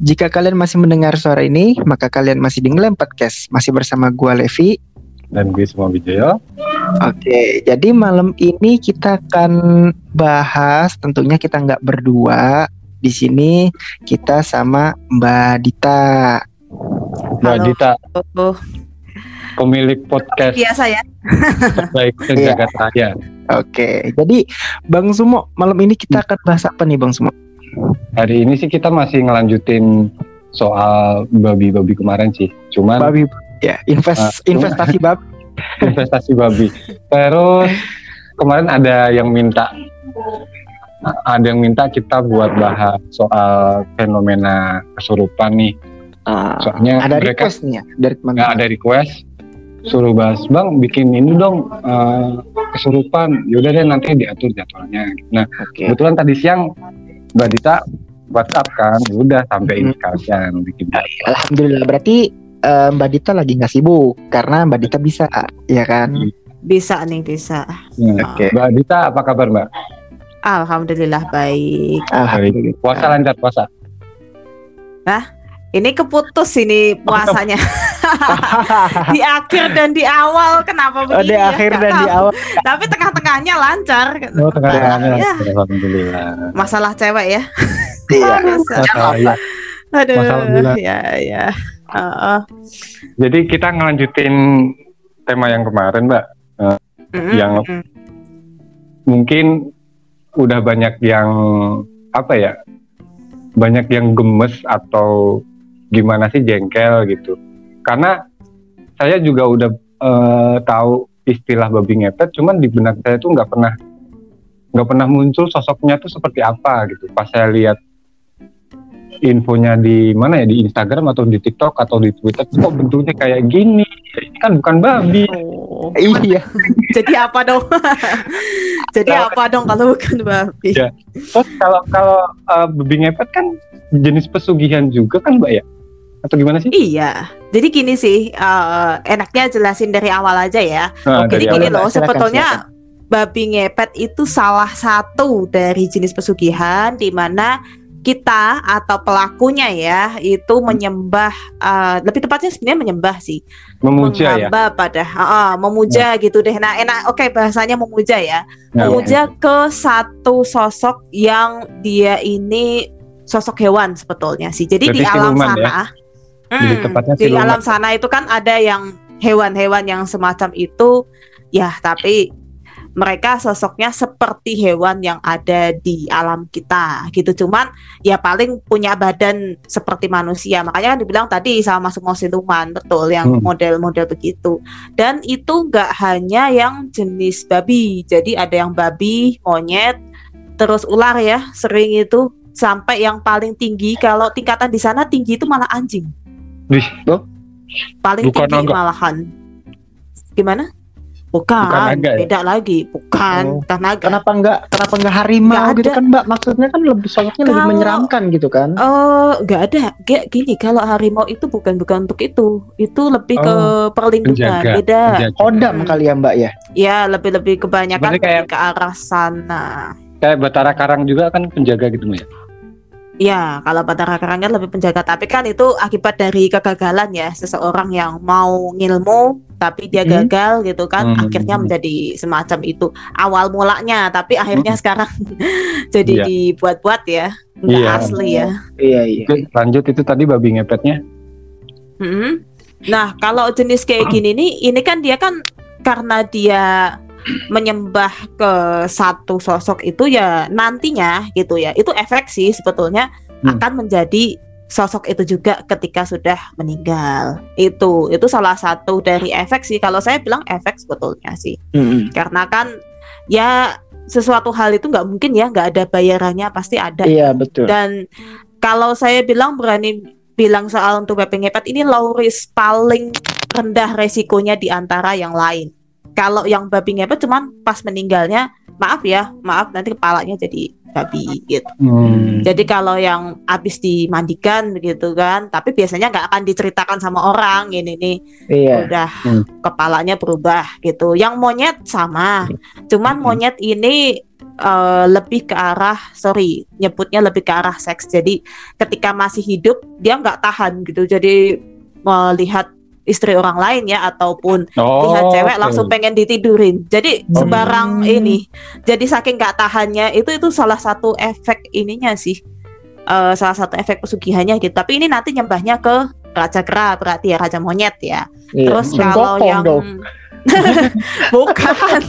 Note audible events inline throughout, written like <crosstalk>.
Jika kalian masih mendengar suara ini, maka kalian masih di Ngelem Podcast. Masih bersama gua Levi. dan gue semua Wijaya. Oke, jadi malam ini kita akan bahas, tentunya kita nggak berdua. Di sini kita sama Mbak Dita. Mbak Halo. Dita, Oh, pemilik podcast biasa ya. terbaik Iya. <laughs> sejagat raya. Oke, jadi Bang Sumo, malam ini kita akan bahas apa nih Bang Sumo? Hari ini sih kita masih ngelanjutin soal babi-babi kemarin sih. Cuman Babi, ya, invest, Ah, investasi <laughs> babi. investasi babi. Terus kemarin ada yang minta ada yang minta kita buat bahas soal fenomena kesurupan nih. Ah, Soalnya ada mereka request nih ya dari ada request suruh bahas bang bikin ini dong eh, kesurupan yaudah deh nanti diatur jadwalnya nah Oke. kebetulan tadi siang mbak Dita WhatsApp kan ya udah sampein Hmm. sekalian bikin Alhamdulillah, berarti eh, Mbak Dita lagi nggak sibuk karena Mbak Dita bisa, ya kan? Bisa nih, bisa. Nah, Oke. mbak Dita apa kabar mbak Alhamdulillah baik. Alhamdulillah. puasa lancar puasa Ini keputus ini puasanya. <laughs> di akhir dan di awal kenapa Oh, begini di ya? akhir Nggak dan di awal. Tapi tengah-tengahnya lancar. oh tengah-tengahnya Ya. alhamdulillah Masalah cewek ya. <laughs> Iya. Biasa. <laughs> Masalah, ya. Aduh. Masalah bulan. Ya, ya. Heeh. jadi kita ngelanjutin tema yang kemarin mbak Mm-mm, Yang- mm-mm. mungkin udah banyak yang apa ya banyak yang gemes atau gimana sih jengkel gitu karena saya juga udah eh, tahu istilah babi ngepet cuman di benak saya tuh nggak pernah nggak pernah muncul sosoknya tuh seperti apa gitu pas saya lihat infonya di mana ya di Instagram atau di TikTok atau di Twitter kok bentuknya kayak gini ini kan bukan babi Oh. Iya. <laughs> Jadi apa dong? <laughs> Jadi apa dong kalau bukan babi? Ya. Terus kalau kalau eh, babi ngepet kan jenis pesugihan juga kan mbak ya? Atau gimana sih? Iya. Jadi gini sih, eh, enaknya jelasin dari awal aja ya. Nah, Jadi gini awal. Loh, silakan, sebetulnya babi ngepet itu salah satu dari jenis pesugihan di mana kita atau pelakunya ya itu menyembah eh, lebih tepatnya sebenarnya menyembah sih memuja ya. menghamba pada ah, memuja gitu deh nah enak oke bahasanya memuja ya Nah, memuja ke satu sosok yang dia ini sosok hewan sebetulnya sih jadi di Berarti alam siluman ya? Hmm, tepatnya di siluman. alam sana itu kan ada yang hewan-hewan yang semacam itu. Ya tapi mereka sosoknya seperti hewan yang ada di alam kita gitu. Cuman ya paling punya badan seperti manusia. Makanya kan dibilang tadi sama semua siluman betul yang Hmm. model-model begitu. Dan itu nggak hanya yang jenis babi. Jadi ada yang babi monyet terus ular ya sering itu. Sampai yang paling tinggi kalau tingkatan di sana tinggi itu malah anjing Wih, paling Bukan tinggi naga. malahan gimana bukan, Bukan naga ya? beda lagi bukan Oh. bukan naga Kenapa enggak kenapa enggak harimau Nggak gitu ada. kan Mbak? Maksudnya kan lebih sosoknya lebih menyeramkan gitu kan? Oh, nggak ada. Kayak gini, kalau harimau itu bukan bukan untuk itu. Itu lebih ke perlindungan. penjaga. Beda. Penjaga. Kodam Hmm. kali ya Mbak ya? Ya, lebih-lebih kebanyakan kayak- lebih ke arah sana. kayak Batara Karang juga kan penjaga gitu mbak ya? Ya, kalau Batara Karangnya lebih penjaga, tapi kan itu akibat dari kegagalan ya, seseorang yang mau ngilmu tapi dia Hmm. gagal gitu kan, Hmm. akhirnya menjadi semacam itu awal mulanya, tapi akhirnya Hmm. sekarang <laughs> jadi Iya. dibuat-buat ya, nggak Iya. asli ya. Iya iya. Lanjut itu tadi babi ngepetnya. Mm-mm. Nah, kalau jenis kayak <clears throat> gini nih, ini kan dia kan karena dia menyembah ke satu sosok itu ya nantinya gitu ya, itu efek sih sebetulnya Hmm. akan menjadi sosok itu juga ketika sudah meninggal. Itu itu salah satu dari efek sih. Kalau saya bilang efek sebetulnya sih. Mm-mm. Karena kan ya sesuatu hal itu nggak mungkin ya nggak ada bayarannya pasti ada. Iya betul. Dan kalau saya bilang berani bilang soal untuk babi ngepet ini low risk paling rendah resikonya di antara yang lain. Kalau yang babi ngepet cuman pas meninggalnya maaf ya, maaf nanti kepalanya jadi babi gitu. Hmm. Jadi kalau yang habis dimandikan gitu kan, tapi biasanya nggak akan diceritakan sama orang ini nih Iya. udah Hmm. kepalanya berubah gitu. Yang monyet sama, cuman Hmm. monyet ini eh, lebih ke arah sorry nyebutnya lebih ke arah seks. Jadi ketika masih hidup dia nggak tahan gitu. Jadi melihat istri orang lain ya ataupun Oh, lihat cewek oke. langsung pengen ditidurin. Jadi Oh. sembarang ini. Jadi saking nggak tahannya itu itu salah satu efek ininya sih. Eh, salah satu efek pesugihannya gitu. Tapi ini nanti nyembahnya ke raja kera berarti ya raja monyet ya. Iya. Terus kalau yang dong. <laughs> bukan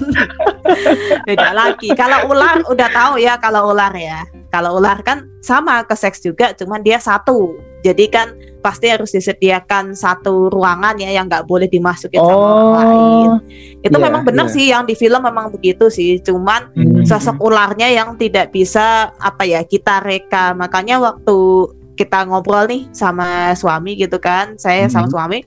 <laughs> beda lagi. Kalau ular udah tahu ya kalau ular ya. Kalau ular kan sama ke seks juga, cuman dia satu. Jadi kan pasti harus disediakan satu ruangan ya yang nggak boleh dimasukin sama orang lain. Oh. Itu iya, memang benar iya. sih yang di film memang begitu sih. Cuman Hmm. sosok ularnya yang tidak bisa apa ya kita reka. Makanya waktu kita ngobrol nih sama suami gitu kan, saya sama Mhm. suami,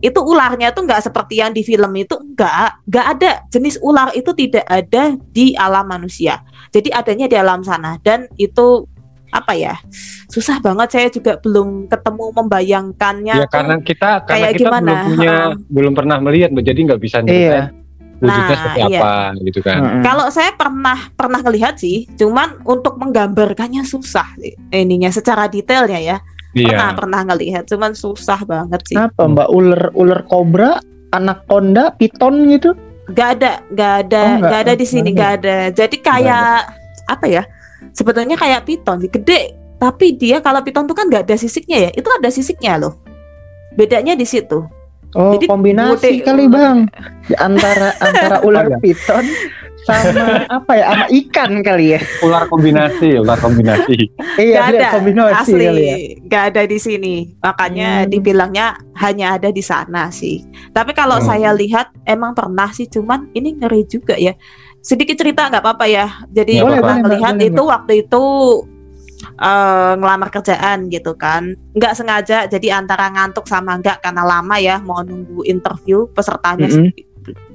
itu ularnya tuh nggak seperti yang di film itu nggak, nggak ada jenis ular itu tidak ada di alam manusia. Jadi adanya di alam sana dan itu apa ya susah banget saya juga belum ketemu membayangkannya Ya karena kita karena kayak kita gimana? belum punya Heeh. belum pernah melihat jadi nggak bisa Iya. wujudnya Nah, seperti iya. apa gitu kan. Mm-mm. Kalau saya pernah pernah ngelihat sih, cuman untuk menggambarkannya susah sih ininya secara detailnya ya. Pernah Iya. pernah ngelihat, cuman susah banget sih. Apa Mbak ular ular kobra, anaconda, piton gitu? Gak ada, gak ada, Oh, nggak- gak ada di sini, nggak gak ada. Jadi kayak apa ya? Sebetulnya kayak piton, gede. Tapi dia kalau piton tuh kan gak ada sisiknya ya. Itu ada sisiknya loh. Bedanya di situ. Oh, Jadi kombinasi gede kali. Bang. Di <laughs> antara antara ular piton sama apa ya? Sama ikan kali ya. Ular kombinasi, ular kombinasi. Iya, Gak ada, kombinasi asli kali ya. gak ada di sini. Makanya Hmm. dibilangnya hanya ada di sana sih. Tapi kalau Hmm. saya lihat emang pernah sih, cuman ini ngeri juga ya. Sedikit cerita nggak apa-apa ya. Jadi Nggak pernah apa-apa. melihat itu waktu itu eh, ngelamar kerjaan gitu kan. Nggak sengaja jadi antara ngantuk sama nggak karena lama ya mau nunggu interview pesertanya Mm-mm.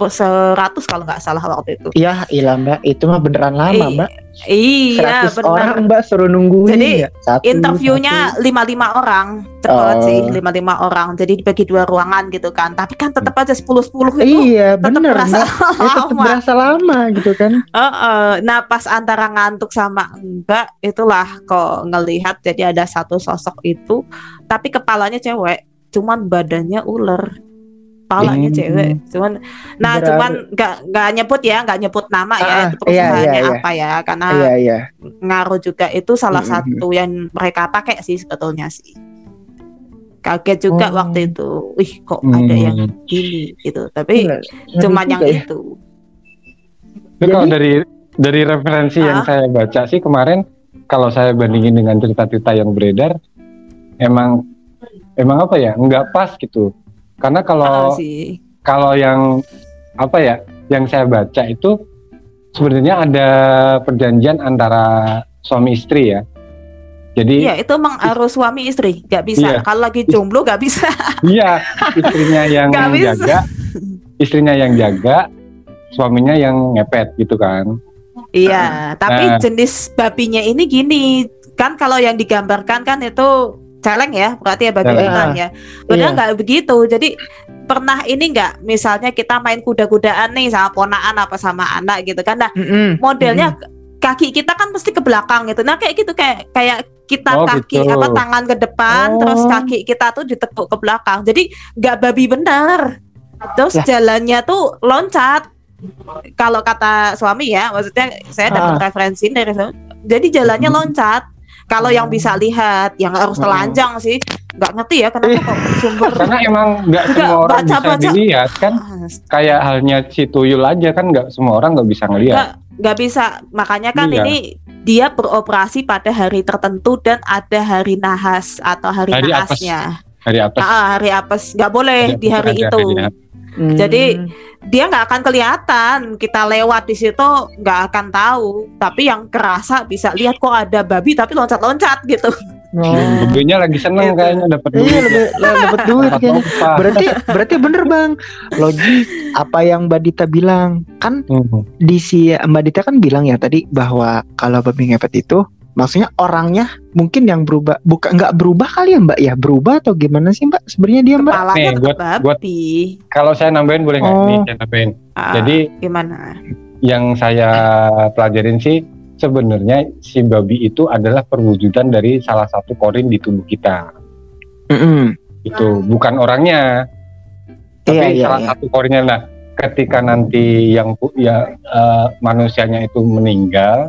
Seratus kalau nggak salah waktu itu. Iya, ilah Mbak, itu mah beneran lama, I- Mbak. Iya, 100 benar. orang Mbak suruh nungguin Jadi, ya. Satu, interviewnya lima lima orang cepet Oh. sih lima lima orang jadi dibagi dua ruangan gitu kan tapi kan tetap aja sepuluh sepuluh itu Iya, tetap bener berasa Mbak. <laughs> Ya, tetap lama berasa lama gitu kan. Heeh. nah pas antara ngantuk sama enggak itulah kok ngelihat jadi ada satu sosok itu tapi kepalanya cewek cuman badannya ular kepalanya Hmm. cewek cuman nah Berarti- cuman nggak nggak nyebut ya nggak nyebut nama ya Ah, itu iya, perusahaannya iya, iya. apa ya karena Iya, iya. ngaruh juga itu salah Mm, mm, satu yang mereka pakai sih sebetulnya sih kaget juga Oh. waktu itu wih kok ada yang Hmm. gini gitu tapi Ngeri cuman yang ya. itu Itu kalau Jadi- dari dari referensi yang Ah. saya baca sih kemarin kalau saya bandingin dengan cerita-cerita yang beredar emang emang apa ya nggak pas gitu karena kalau kalau yang apa ya yang saya baca itu sebenarnya ada perjanjian antara suami istri ya jadi iya itu emang harus suami istri nggak bisa Iya. kalau lagi jomblo nggak bisa <laughs> iya istrinya yang Nggak bisa. jaga istrinya yang jaga suaminya yang ngepet gitu kan iya tapi Nah. jenis babinya ini gini kan kalau yang digambarkan kan itu celeng ya berarti ya babi Celeng. hutan ya padahal Iya. nggak begitu jadi pernah ini nggak misalnya kita main kuda-kudaan nih sama ponaan apa sama anak gitu kan nah Mm-mm. modelnya kaki kita kan mesti ke belakang gitu. Nah kayak gitu kayak kayak kita Oh, kaki gitu. apa tangan ke depan, Oh. terus kaki kita tuh ditekuk ke belakang. Jadi nggak babi bener. Terus Lah. jalannya tuh loncat. Kalau kata suami ya, maksudnya saya dapat Ah. referensi dari suami. Jadi jalannya Hmm. loncat. Kalau yang bisa lihat, yang harus Hmm. telanjang sih, nggak ngerti ya kenapa kok <laughs> sumber karena emang nggak semua orang bisa baca-baca. dilihat kan Ah, kayak halnya si tuyul aja kan nggak semua orang nggak bisa ngelihat nggak bisa makanya kan Iya. ini dia beroperasi pada hari tertentu dan ada hari nahas atau hari, Hari apes. nahasnya. Hari apa? Ah, hari apes nggak boleh Hari di apes hari itu. harinya. Hmm. Jadi dia nggak akan kelihatan kita lewat di situ nggak akan tahu. Tapi yang kerasa bisa lihat kok ada babi tapi loncat-loncat gitu. Oh. Begonya lagi seneng Gitu. kayaknya dapat duit. Iya, ya. lebih lah, dapat duit kayaknya. Berarti berarti bener bang. Logis apa yang Mbak Dita bilang kan Hmm. di si Mbak Dita kan bilang ya tadi bahwa kalau babi ngepet itu maksudnya orangnya mungkin yang berubah bukan nggak berubah kali ya Mbak ya berubah atau gimana sih Mbak sebenarnya dia Mbak? Kepalanya Nih, buat- buat-. Kalau saya nambahin boleh nggak? Oh. Nih, saya nambahin. Ah, Jadi gimana? yang saya pelajarin sih sebenarnya si babi itu adalah perwujudan dari salah satu korin di tubuh kita. Mm-mm. Itu bukan orangnya, tapi Iya iya. salah iya. satu korinnya. Nah, ketika nanti yang ya eh, manusianya itu meninggal,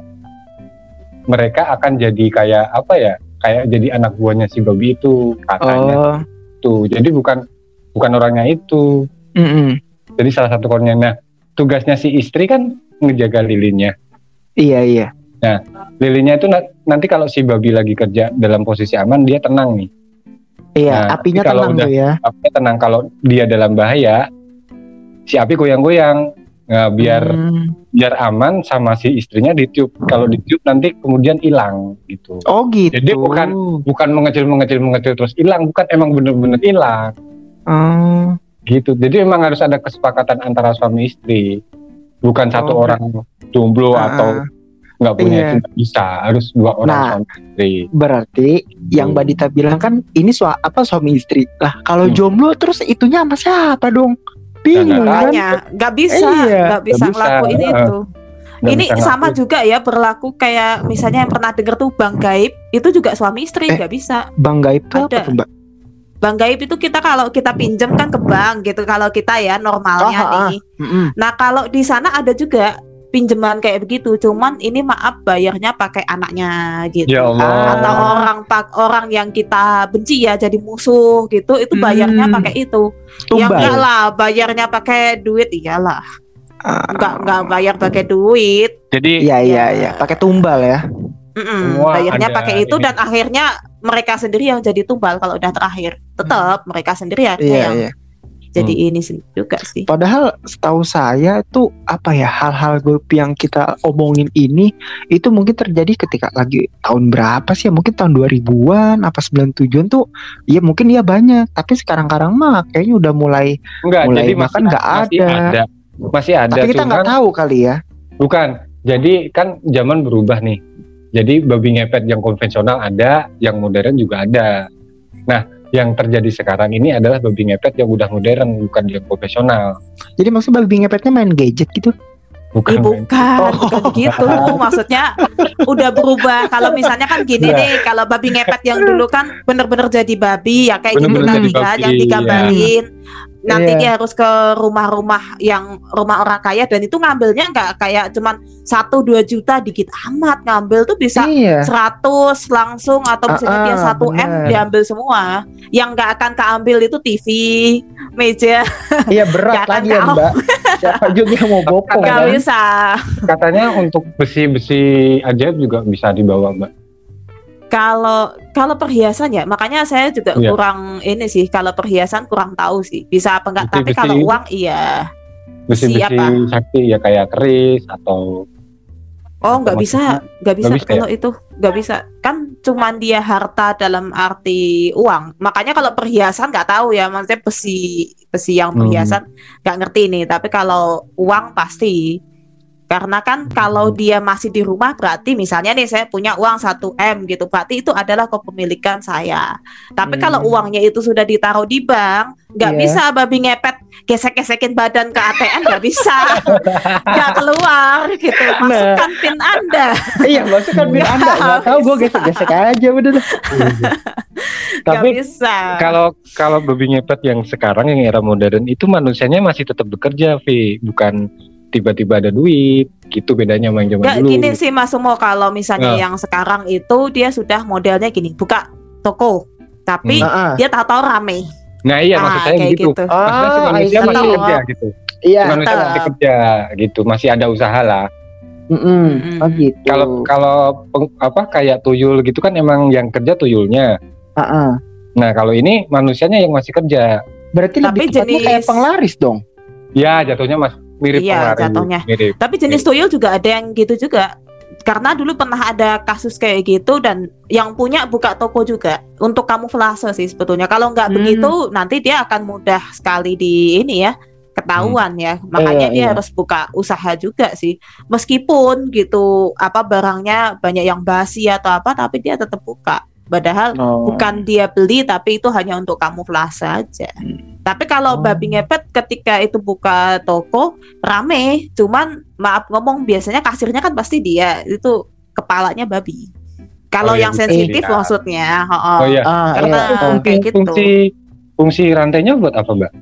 mereka akan jadi kayak apa ya? Kayak jadi anak buahnya si babi itu katanya. Oh. Tuh, jadi bukan bukan orangnya itu. mm-mm. Jadi salah satu korinnya. Nah, tugasnya si istri kan ngejaga lilinnya. Iya iya. lilinnya itu na- nanti kalau si babi lagi kerja dalam posisi aman dia tenang nih Iya Nah, apinya tenang udah- tuh ya. apinya tenang kalau dia dalam bahaya si api goyang-goyang nah, biar Hmm. biar aman sama si istrinya ditiup kalau ditiup nanti kemudian hilang gitu Oh gitu. Jadi bukan- bukan mengecil mengecil mengecil terus hilang bukan emang bener-bener hilang Oh. gitu jadi emang harus ada kesepakatan antara suami istri bukan satu Oh, orang jomblo Ah, atau nggak punya iya. itu bisa harus dua orang Nah, suami istri Berarti yang Mbak Dita bilang kan ini sua apa suami istri. Lah kalau Hmm. jomblo terus itunya sama siapa dong? Bingung kan? Nggak bisa, Iya, nggak bisa nggak bisa, ngelakuin eh. itu. Nggak Ini bisa sama juga ya berlaku kayak misalnya yang pernah denger tuh bang gaib itu juga suami istri Eh. nggak bisa. Bang Gaib tuh apa Ada. tuh Mbak? Bang gaib itu kita kalau kita pinjem kan ke bank gitu kalau kita ya normalnya Ah, ah, ah. nih. Mm-mm. Nah kalau di sana ada juga pinjaman kayak begitu, cuman ini maaf bayarnya pakai anaknya gitu. Ya Allah. Atau orang pak orang yang kita benci ya jadi musuh gitu, itu bayarnya Hmm. pakai itu. Ya Tumbal. enggak lah, bayarnya pakai duit iyalah. Ah, Enggak enggak bayar pakai duit. Jadi Iya iya Ya. iya, pakai tumbal ya. Mm-mm, Semua bayarnya pakai itu ini. dan akhirnya mereka sendiri yang jadi tumbal kalau udah terakhir. Tetap mereka sendiri Iya yang iya. Jadi ini sih juga sih. Padahal setahu saya itu apa ya hal-hal goib yang kita omongin ini itu mungkin terjadi ketika lagi tahun berapa sih ya? Mungkin tahun 2000-an apa 97-an tuh ya mungkin ya banyak, tapi sekarang-karang mah kayaknya udah mulai enggak Mulai jadi makan masih, nggak masih ada. ada. Masih ada tapi kita nggak tahu kali ya. bukan. Jadi kan zaman berubah nih. Jadi babi ngepet yang konvensional ada, yang modern juga ada. Nah, yang terjadi sekarang ini adalah babi ngepet yang udah modern, bukan yang konvensional. Jadi maksudnya babi ngepetnya main gadget gitu. Bukan. Eh, bukan, Oh. bukan gitu. <laughs> Maksudnya udah berubah. Kalau misalnya kan gini Iya. nih, kalau babi ngepet yang dulu kan bener-bener jadi babi ya kayak gitu Bener-bener nanti jadi kan babi, yang digambarin. Nanti Iya. dia harus ke rumah-rumah yang rumah orang kaya dan itu ngambilnya nggak kayak cuman satu dua juta dikit amat ngambil tuh bisa Iya. 100 langsung atau misalnya Ah, dia ah, 1 M bener. diambil semua. Yang nggak akan keambil itu TV, meja, Iya berat Nggak akan lagi ya. Mbak. Siapa juga mau bopong <laughs> nggak kan? bisa. Katanya untuk besi-besi ajaib juga bisa dibawa, Mbak. Kalau kalau perhiasan ya, makanya saya juga Iya. kurang ini sih. Kalau perhiasan kurang tahu sih, bisa apa enggak. Tapi kalau uang iya. Besi-besi Siapa? sakti ya kayak keris atau Oh, nggak bisa, nggak bisa, bisa ya? kalau itu nggak bisa. Kan cuman dia harta dalam arti uang. Makanya kalau perhiasan nggak tahu ya, maksudnya besi besi yang Hmm. perhiasan nggak ngerti nih. Tapi kalau uang pasti. Karena kan kalau Hmm. dia masih di rumah berarti misalnya nih saya punya uang 1 M gitu. Berarti itu adalah kepemilikan saya. Tapi kalau Hmm. uangnya itu sudah ditaruh di bank, nggak Iya. bisa babi ngepet gesek-gesekin badan ke ATM nggak bisa. <laughs> nggak keluar gitu. Masukkan PIN Anda. Iya maksudnya kan bin anda nggak tahu gue gesek-gesek aja udah. tuh. <laughs> Nggak tapi bisa. kalau kalau babi ngepet yang sekarang yang era modern itu manusianya masih tetap bekerja, Vi, bukan tiba-tiba ada duit. Gitu bedanya sama yang zaman Nggak dulu. gini sih Mas Sumo kalau misalnya Nah. yang sekarang itu dia sudah modelnya gini, buka toko. Tapi Nah, ah. dia tahu-tahu rame. Nah, iya Ah, maksud saya kayak gitu. gitu. Maksudnya Oh, manusia I masih see. kerja gitu. Iya. manusia masih kerja gitu, masih ada usaha lah. Mm-mm. Mm-mm. Oh gitu. Kalau kalau peng- apa kayak tuyul gitu kan emang yang kerja tuyulnya. Ah-ah. Nah kalau ini manusianya yang masih kerja. Berarti Tapi lebih tepatnya jenis- kayak penglaris dong. Ya jatuhnya mas mirip Iya, jatuhnya. Mirip. Tapi jenis tuyul juga ada yang gitu juga. Karena dulu pernah ada kasus kayak gitu dan yang punya buka toko juga untuk kamuflase sih sebetulnya. Kalau nggak Hmm. begitu nanti dia akan mudah sekali di ini ya ketahuan ya. Makanya Iya, dia iya. harus buka usaha juga sih. Meskipun gitu apa barangnya banyak yang basi atau apa tapi dia tetap buka. Padahal Oh. bukan dia beli tapi itu hanya untuk kamuflase aja. Tapi Oh. kalau babi ngepet ketika itu buka toko rame, cuman maaf ngomong biasanya kasirnya kan pasti dia itu kepalanya babi. Kalau Oh, iya, yang bisa sensitif dilihat. maksudnya, oh, Oh iya. Ah, Karena- iya. Fungsi, kayak gitu. fungsi fungsi rantainya buat apa mbak?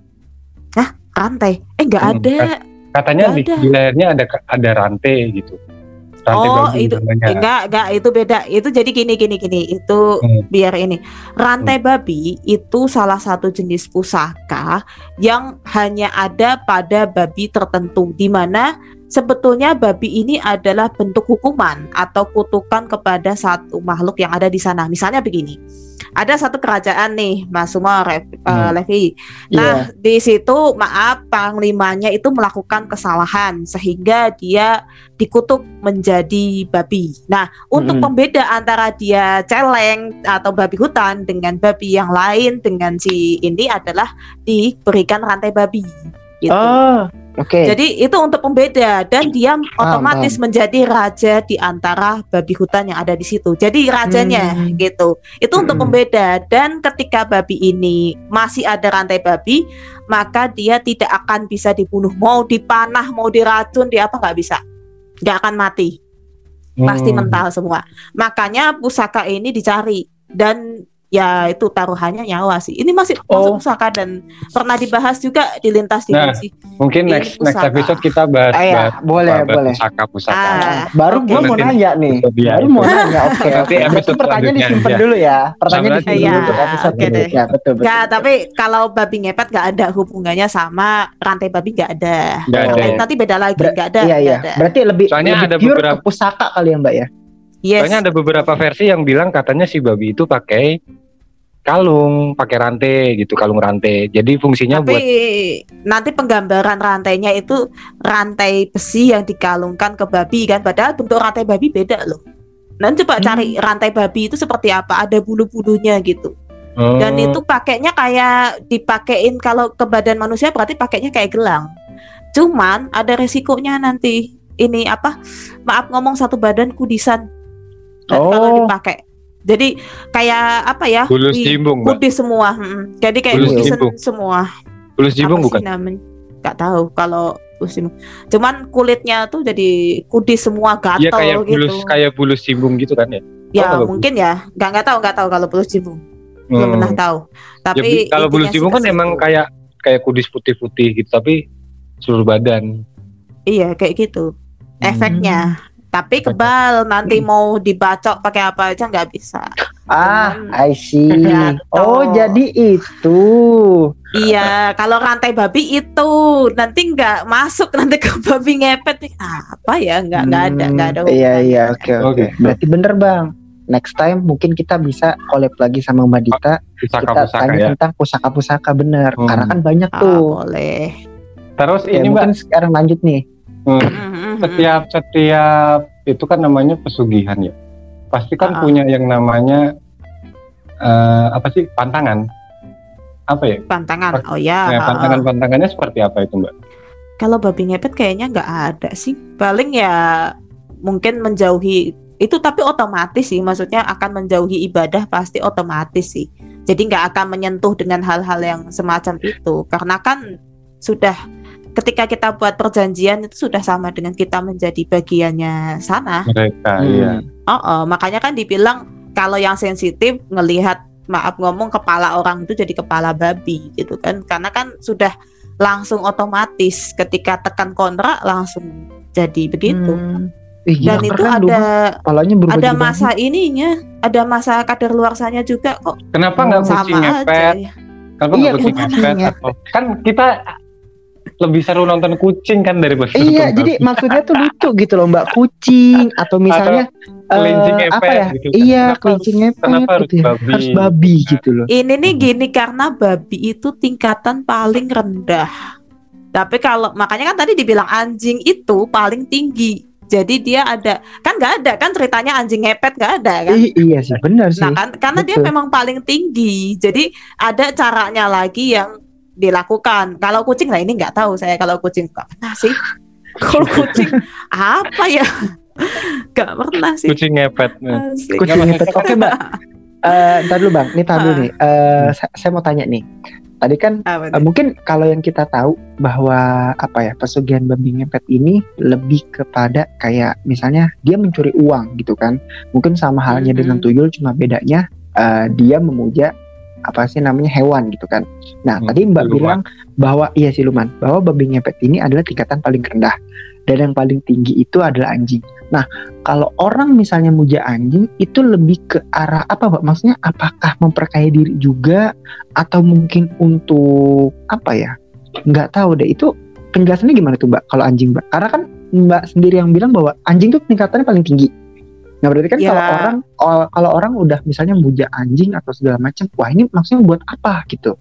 rantai. Eh nggak Hmm, ada. Katanya Nggak di, ada. di lehernya ada ada rantai gitu. Rantai Oh, babi itu- namanya. Enggak, enggak itu beda. Itu jadi gini gini gini. Itu Hmm. biar ini. Rantai babi itu salah satu jenis pusaka yang hanya ada pada babi tertentu di mana sebetulnya babi ini adalah bentuk hukuman atau kutukan kepada satu makhluk yang ada di sana. Misalnya begini. Ada satu kerajaan nih, Mas Sumo, Rev- eh, Hmm. Levi. Iya. Nah, di situ maaf panglimanya itu melakukan kesalahan sehingga dia dikutuk menjadi babi. Nah, untuk Mm-mm. pembeda antara dia celeng atau babi hutan dengan babi yang lain dengan si ini adalah diberikan rantai babi. Gitu. Oh, oke. Jadi itu untuk pembeda dan dia otomatis menjadi raja di antara babi hutan yang ada di situ. Jadi rajanya Hmm. gitu. Itu untuk Mm-mm. pembeda dan ketika babi ini masih ada rantai babi, maka dia tidak akan bisa dibunuh. Mau dipanah, mau diracun, dia apa nggak bisa. Nggak akan mati pasti Hmm. mental semua. Makanya pusaka ini dicari dan ya itu taruhannya nyawa sih. Ini masih Oh. masuk pusaka dan pernah dibahas juga di lintas Nah, dimensi. Mungkin Ini next next episode kita bahas, Ah, ya, bahas, boleh, bahas boleh. pusaka pusaka. Ah, Baru oke. gua mau Nanti- nanya nih. Baru mau nanya. <laughs> Oke. Berarti episode pertanyaan disimpan ya. dulu ya. Pertanyaan disimpan lagi. dulu untuk Iya, episode oke ini. deh. Ya, betul, betul. Nggak, tapi kalau babi ngepet nggak ada hubungannya sama rantai babi nggak ada. Ada. Nanti- Nanti beda lagi Ber- nggak ada. Iya, iya. Berarti lebih Soalnya lebih ada pure beberapa- pusaka kali ya, Mbak ya? Yes. Soalnya ada beberapa versi yang bilang katanya si babi itu pakai kalung, pakai rantai gitu, kalung rantai. Jadi fungsinya Tapi buat nanti penggambaran rantainya itu rantai besi yang dikalungkan ke babi kan, padahal bentuk rantai babi beda loh. Nanti coba Hmm. cari rantai babi itu seperti apa, ada bulu-bulunya gitu. Dan Hmm, itu pakainya kayak dipakein kalau ke badan manusia berarti pakainya kayak gelang. Cuman ada resikonya nanti ini apa? Maaf ngomong satu badan kudisan. Dan kalau Oh. dipakai. Jadi kayak apa ya? bulus jimbung, Mbak. Kudis semua. mm. Jadi kayak Bulus jimbung. semua. Bulus jimbung bukan? namanya? Gak tahu kalau bulus jimbung. Cuman kulitnya tuh jadi kudis semua gatal Iya kayak gitu. bulus kayak bulus jimbung gitu kan ya. ya Oh, mungkin ya. Gak nggak tahu nggak tahu kalau bulus jimbung. Belum Hmm. pernah tahu. Ya, Tapi bi- kalau bulus jimbung kan emang kayak kayak kudis putih-putih gitu, tapi seluruh badan. Iya kayak gitu Hmm. efeknya. Tapi kebal nanti <laughs> mau dibacok pakai apa aja nggak bisa. Ah, Cuman- I see. Ya, Oh, jadi itu. Iya, kalau rantai babi itu nanti nggak masuk nanti ke babi ngepet. Ah, apa ya? Nggak nggak ada nggak ada. Hmm, Iya, iya, oke, oke. Oke. Berarti bener, Bang. Next time mungkin kita bisa collab lagi sama Mbak Dita. kita Pusaka-pusaka tanya ya. tentang pusaka-pusaka bener. Hmm. Karena kan banyak Ah, tuh. boleh. Terus Ya, ini Mbak, mungkin sekarang lanjut nih. Hmm, Mhm. setiap setiap itu kan namanya pesugihan ya. Pasti kan Ah. punya yang namanya eh, apa sih pantangan? Apa ya? pantangan. Oh ya. Nah, ah, ah. pantangan-pantangannya seperti apa itu Mbak? Kalau babi ngepet kayaknya nggak ada sih. Paling ya mungkin menjauhi itu tapi otomatis sih. Maksudnya akan menjauhi ibadah pasti otomatis sih. Jadi nggak akan menyentuh dengan hal-hal yang semacam itu. Karena kan sudah ketika kita buat perjanjian itu sudah sama dengan kita menjadi bagiannya sana. Mereka, Hmm. iya. Oh, oh, makanya kan dibilang kalau yang sensitif ngelihat maaf ngomong kepala orang itu jadi kepala babi gitu kan. Karena kan sudah langsung otomatis ketika tekan kontrak langsung jadi begitu. Hmm. Ih, Dan itu ada berubah ada masa ininya, ada masa kadar luarsanya juga kok. Kenapa nggak kucing Sama aja. ngepet? ya. Kenapa Iya, nggak kucing kucing ngepet? kan kita lebih seru nonton kucing kan daripada Iya, nonton jadi maksudnya tuh lucu gitu loh Mbak kucing atau misalnya kelinci eh, ngepet apa ya? gitu kan. Iya, Kenapa kelinci harus- ngepet kenapa harus gitu ya. babi? Harus babi gitu loh. Ini nih gini karena babi itu tingkatan paling rendah. Tapi kalau makanya kan tadi dibilang anjing itu paling tinggi. Jadi dia ada kan nggak ada kan ceritanya anjing ngepet nggak ada kan? I- iya sih, benar sih. Nah kan karena dia Betul. memang paling tinggi. Jadi ada caranya lagi yang dilakukan. Kalau kucing lah ini nggak tahu saya kalau kucing nggak pernah sih. <laughs> Kalau kucing apa ya? Nggak pernah sih. kucing ngepet. Asik. Kucing ngepet. Oke, Mbak. <laughs> Eh, ntar dulu Bang, nih tar dulu Ah. nih. Eh, sa- saya mau tanya nih. Tadi kan tuh? mungkin kalau yang kita tahu bahwa apa ya pesugihan babi ngepet ini lebih kepada kayak misalnya dia mencuri uang gitu kan. Mungkin sama halnya Mhm. dengan tuyul cuma bedanya eh, dia memuja apa sih namanya hewan gitu kan. Nah, Hmm, tadi Mbak siluman. bilang bahwa iya siluman, bahwa babi ngepet ini adalah tingkatan paling rendah dan yang paling tinggi itu adalah anjing. Nah, kalau orang misalnya muja anjing itu lebih ke arah apa, Mbak? Maksudnya apakah memperkaya diri juga atau mungkin untuk apa ya? Nggak tahu deh. Itu penjelasannya gimana tuh, Mbak? Kalau anjing, Mbak? Karena kan Mbak sendiri yang bilang bahwa anjing tuh tingkatannya paling tinggi. Nah, berarti kan Ya. kalau orang kalau- kalau orang udah misalnya muja anjing atau segala macam, wah ini maksudnya buat apa gitu?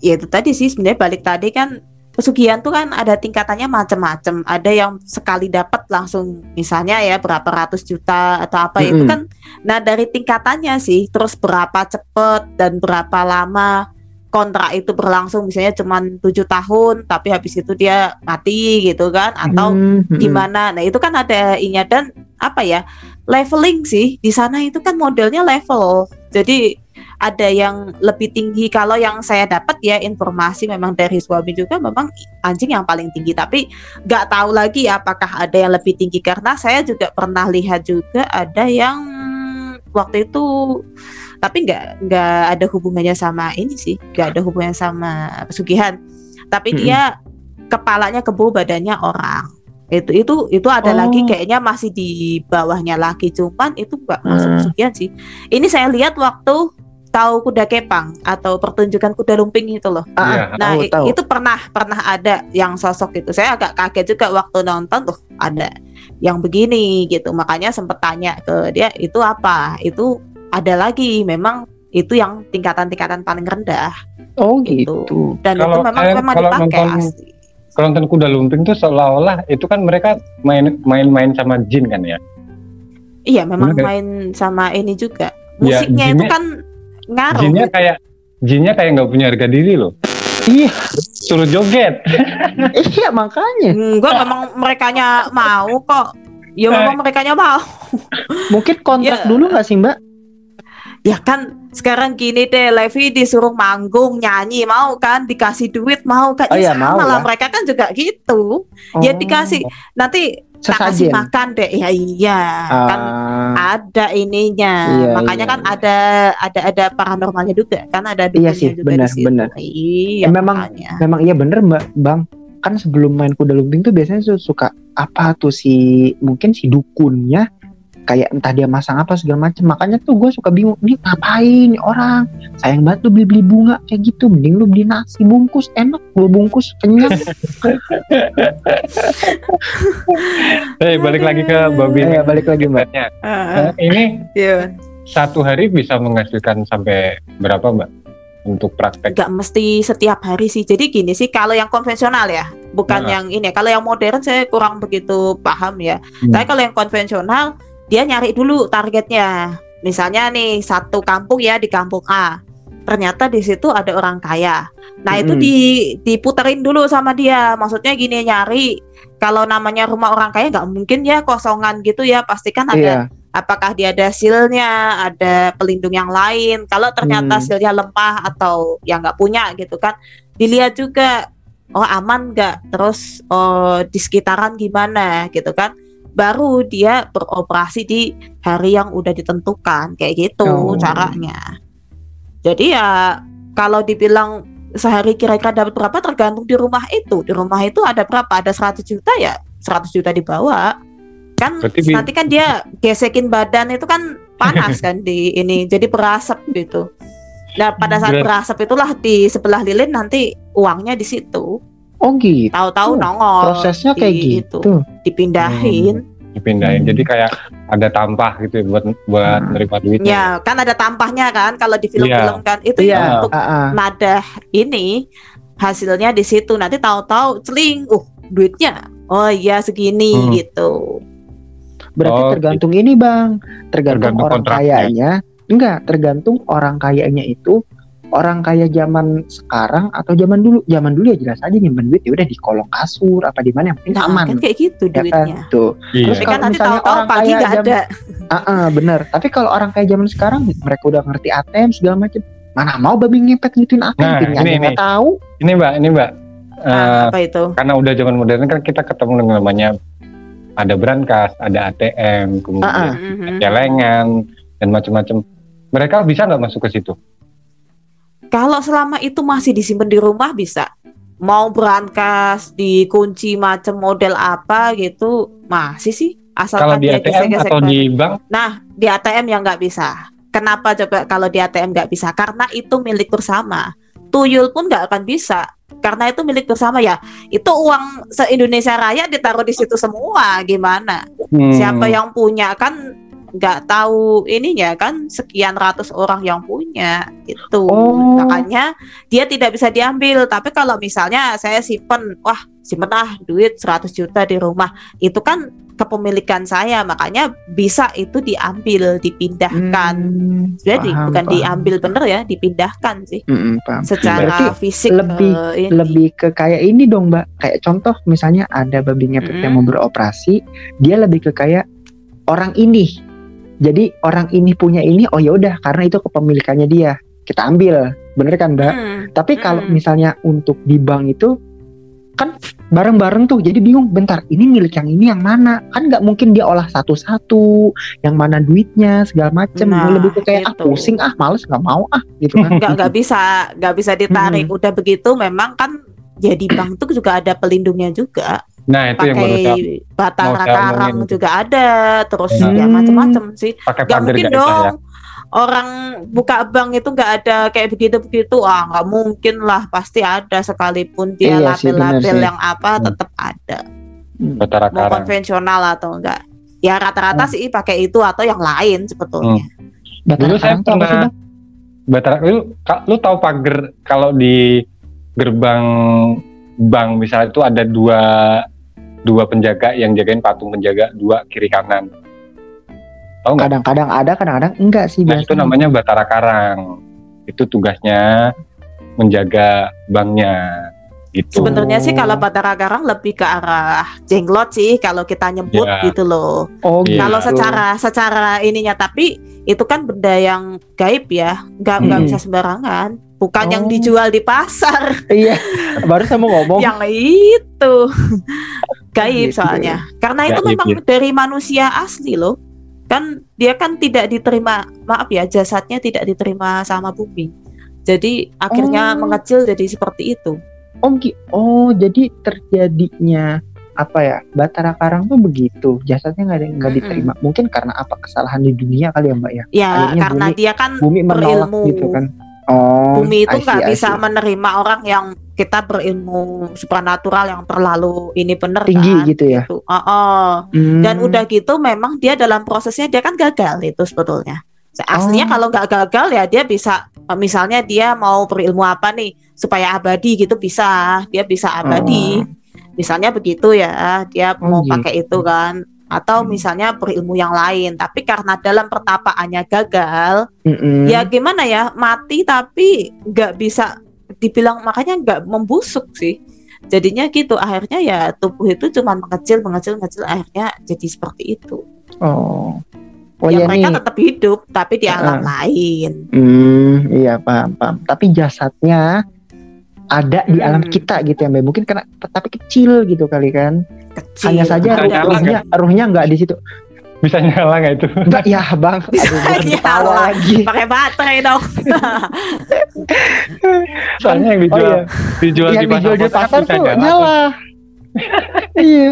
ya itu tadi sih sebenarnya balik tadi kan pesugihan tuh kan ada tingkatannya macam-macam. Ada yang sekali dapat langsung misalnya ya berapa ratus juta atau apa itu Mm-mm. kan. Nah dari tingkatannya sih terus berapa cepet dan berapa lama kontrak itu berlangsung misalnya cuma tujuh tahun tapi habis itu dia mati gitu kan atau Hmm, hmm, gimana. Nah, itu kan ada inya dan apa ya? leveling sih. Di sana itu kan modelnya level. Jadi ada yang lebih tinggi kalau yang saya dapat ya informasi memang dari suami juga memang anjing yang paling tinggi tapi nggak tahu lagi apakah ada yang lebih tinggi karena saya juga pernah lihat juga ada yang waktu itu tapi nggak nggak ada hubungannya sama ini sih nggak ada hubungannya sama pesugihan tapi Mm-mm. dia kepalanya kebo badannya orang itu itu itu ada Oh. lagi kayaknya masih di bawahnya lagi cuman itu nggak masuk Hmm. pesugihan sih ini saya lihat waktu tahu kuda kepang atau pertunjukan kuda lumping itu loh Ah, Iya. Nah, tahu, tahu. itu pernah pernah ada yang sosok itu. Saya agak kaget juga waktu nonton tuh ada yang begini gitu. Makanya sempet tanya ke dia itu apa? Itu ada lagi memang itu yang tingkatan-tingkatan paling rendah Oh gitu. gitu. dan Kalau itu memang kalian- memang kalau dipakai nonton- asli. Kalau nonton kuda lumping tuh seolah-olah itu kan mereka main main-main sama jin kan ya. Iya, memang Bener. main sama ini juga. Ya, Musiknya itu jinnya- kan ngaruh. Jinnya gitu. kayak jinnya kayak nggak punya harga diri loh. Iya, Suruh joget. iya makanya. Enggak, memang merekanya mau kok. Ya memang merekanya mau. Mungkin kontrak Ya. dulu nggak sih Mbak? Ya kan sekarang gini deh, Levi disuruh manggung nyanyi mau kan, dikasih duit mau kan, Oh Ya iya, sama mau lah lah. mereka kan juga gitu. Ya Oh, dikasih nanti tak kasih makan deh, ya iya kan Ah, ada ininya, Iya, makanya iya, kan iya. ada ada ada paranormalnya juga kan ada Iya sih, juga benar, benar. Iya Eh, memang- makanya. memang iya bener Mbak Bang. Kan sebelum main kuda lumping tuh biasanya su- suka apa tuh si mungkin si dukunnya kayak entah dia masang apa segala macam. Makanya tuh gue suka bingung nih ngapain orang sayang banget lu beli beli bunga kayak gitu mending lu beli nasi bungkus enak dua bungkus kenyang <laughs> Eh balik lagi ke babi. Eh, balik lagi mbak ngepetnya. Heeh, Eh, ini iya. satu hari bisa menghasilkan sampai berapa mbak untuk praktek? nggak mesti setiap hari sih. Jadi gini sih, kalau yang konvensional ya, bukan Nah. yang ini. Kalau yang modern saya kurang begitu paham ya. Hmm. Tapi kalau yang konvensional, dia nyari dulu targetnya. Misalnya nih satu kampung ya di kampung A, ternyata di situ ada orang kaya. Nah itu Mm-mm. di diputerin dulu sama dia. Maksudnya gini nyari. Kalau namanya rumah orang kaya nggak mungkin ya kosongan gitu ya. Pastikan ada iya apakah dia ada silnya, ada pelindung yang lain. Kalau ternyata Hmm. silnya lemah atau yang nggak punya gitu kan, dilihat juga oh aman nggak, terus oh di sekitaran gimana gitu kan. Baru dia beroperasi di hari yang udah ditentukan kayak gitu Oh. caranya. Jadi ya kalau dibilang sehari kira-kira dapat berapa tergantung di rumah itu. Di rumah itu ada berapa? Ada 100 juta ya 100 juta dibawa. Kan Berarti nanti kan dia gesekin badan itu kan panas <laughs> kan di ini jadi berasap gitu. Nah pada saat berasap itulah di sebelah lilin nanti uangnya di situ. Oh gitu. tahu-tahu nongol Prosesnya kayak di gitu. itu, dipindahin dipindahin. Hmm. Jadi kayak ada tampah gitu ya buat buat Hmm. nerima duitnya. ya kan ada tampahnya kan kalau di film-film kan itu Iya. ya untuk Ah, ah. nadah ini hasilnya di situ nanti tahu-tahu celing uh duitnya oh iya segini Hmm. gitu Berarti Oh, tergantung ini bang, tergantung, Tergantung orang kontraknya. kayanya. Enggak, tergantung orang kayanya itu orang kaya zaman sekarang atau zaman dulu. Zaman dulu ya jelas aja nyimpen duit ya udah di kolong kasur apa di mana yang penting nah, aman. kan kayak gitu Ya kan? duitnya Tuh. Iya. Terus tapi kalau kan nanti misalnya tahu-tahu orang pagi kaya ada Ah, ah, bener. Tapi kalau orang kaya zaman sekarang mereka udah ngerti ATM segala macam. Mana mau babi ngepet ngituin ATM Nah, ini, nggak ini. tahu. Ini mbak, ini mbak. Eh, apa itu karena udah zaman modern kan kita ketemu dengan namanya ada brankas, ada ATM, kemudian ah. Mhm. celengan dan macam-macam. Mereka bisa nggak masuk ke situ? Kalau selama itu masih disimpan di rumah bisa mau berangkas dikunci macam model apa gitu masih sih Kalau asalkan di dia ATM atau di bank, Nah, di ATM yang nggak bisa. Kenapa coba kalau di ATM nggak bisa? Karena itu milik bersama. Tuyul pun nggak akan bisa. Karena itu milik bersama ya. Itu uang se-Indonesia Raya ditaruh di situ semua. Gimana? hmm, Siapa yang punya kan nggak tahu ininya kan sekian ratus orang yang punya itu Oh. makanya dia tidak bisa diambil tapi kalau misalnya saya simpen wah simpen ah duit 100 juta di rumah itu kan kepemilikan saya makanya bisa itu diambil dipindahkan Hmm, jadi paham, bukan paham. diambil bener ya dipindahkan sih Mm-mm, paham. secara Berarti fisik lebih- ke ini. lebih ke kayak ini dong mbak kayak contoh misalnya ada babi ngepet yang mau beroperasi dia lebih ke kayak orang ini jadi orang ini punya ini oh ya udah karena itu kepemilikannya dia. Kita ambil. Bener kan mbak? Hmm, tapi kalau Mm-mm. misalnya untuk di bank itu kan bareng-bareng tuh. Jadi bingung bentar ini milik yang ini yang mana? Kan nggak mungkin dia olah satu-satu yang mana duitnya segala macem. Nah, lebih ke kayak ah itu. pusing ah males nggak mau ah gitu kan. Nggak nggak bisa nggak bisa ditarik. Udah begitu memang kan jadi bank tuh juga ada pelindungnya juga nah itu yang pakai batang mau saya karang omongin. juga ada terus Hmm. ya macam-macam sih Pakai nggak pagar mungkin nggak bisa dong ya? orang buka bank itu nggak ada kayak begitu begitu ah nggak mungkin lah pasti ada sekalipun dia Iya label-label sih. yang apa Hmm. tetap ada Batara mau karang. konvensional atau enggak ya rata-rata Hmm. sih pakai itu atau yang lain sebetulnya Batang Dulu saya pernah? Batara lu, lu tahu pagar kalau di gerbang bank misalnya itu ada dua dua penjaga yang jagain patung penjaga dua kiri kanan. Tahu nggak? kadang-kadang ada kadang-kadang enggak sih Nah itu namanya Batara Karang. Itu tugasnya menjaga banknya gitu. sebenarnya sih kalau Batara Karang lebih ke arah jenglot sih kalau kita nyebut Ya. gitu loh oh Iya. Kalau gitu. secara secara ininya tapi itu kan benda yang gaib ya, nggak nggak Hmm. bisa sembarangan. Bukan yang Oh. dijual di pasar, iya baru saya mau ngomong <laughs> yang itu. Gaib soalnya. Karena itu Gaib, memang ya. dari manusia asli loh. Kan dia kan tidak diterima, maaf ya, jasadnya tidak diterima sama bumi. Jadi akhirnya Oh. mengecil jadi seperti itu. oh oh jadi terjadinya apa ya Batara Karang tuh begitu jasadnya nggak diterima mungkin karena apa kesalahan di dunia kali ya mbak ya Ya Akhirnya karena bumi- dia kan bumi menolak berilmu. gitu kan oh bumi itu nggak bisa menerima orang yang kita berilmu supranatural yang terlalu ini bener Tinggi kan, gitu ya? Oh, oh. Hmm. dan udah gitu memang dia dalam prosesnya dia kan gagal itu sebetulnya aslinya Oh. kalau nggak gagal ya dia bisa eh, misalnya dia mau berilmu apa nih supaya abadi gitu bisa dia bisa abadi misalnya begitu ya dia Oh, mau gitu. pakai itu kan atau Hmm. misalnya berilmu yang lain tapi karena dalam pertapaannya gagal Mm-mm. ya gimana ya mati tapi nggak bisa dibilang makanya nggak membusuk sih jadinya gitu akhirnya ya tubuh itu cuma mengecil mengecil mengecil akhirnya jadi seperti itu oh oh ya ya mereka nih tetap hidup tapi di alam Heeh. lain Hmm, iya paham paham. Tapi jasadnya ada di Hmm. alam kita gitu ya, Mbak. Mungkin karena tapi kecil gitu kali kan. kecil Hanya saja ruh- ruhnya ruhnya nggak di situ. Bisa nyala nggak itu? Enggak ya, Bang. <laughs> Aduh, Bisa ketawa nyala. lagi. pakai baterai dong <laughs> Soalnya yang Oh dijual iya, dijual yang di dijual di pasar pasar tuh nyala. nyala. <laughs> iya.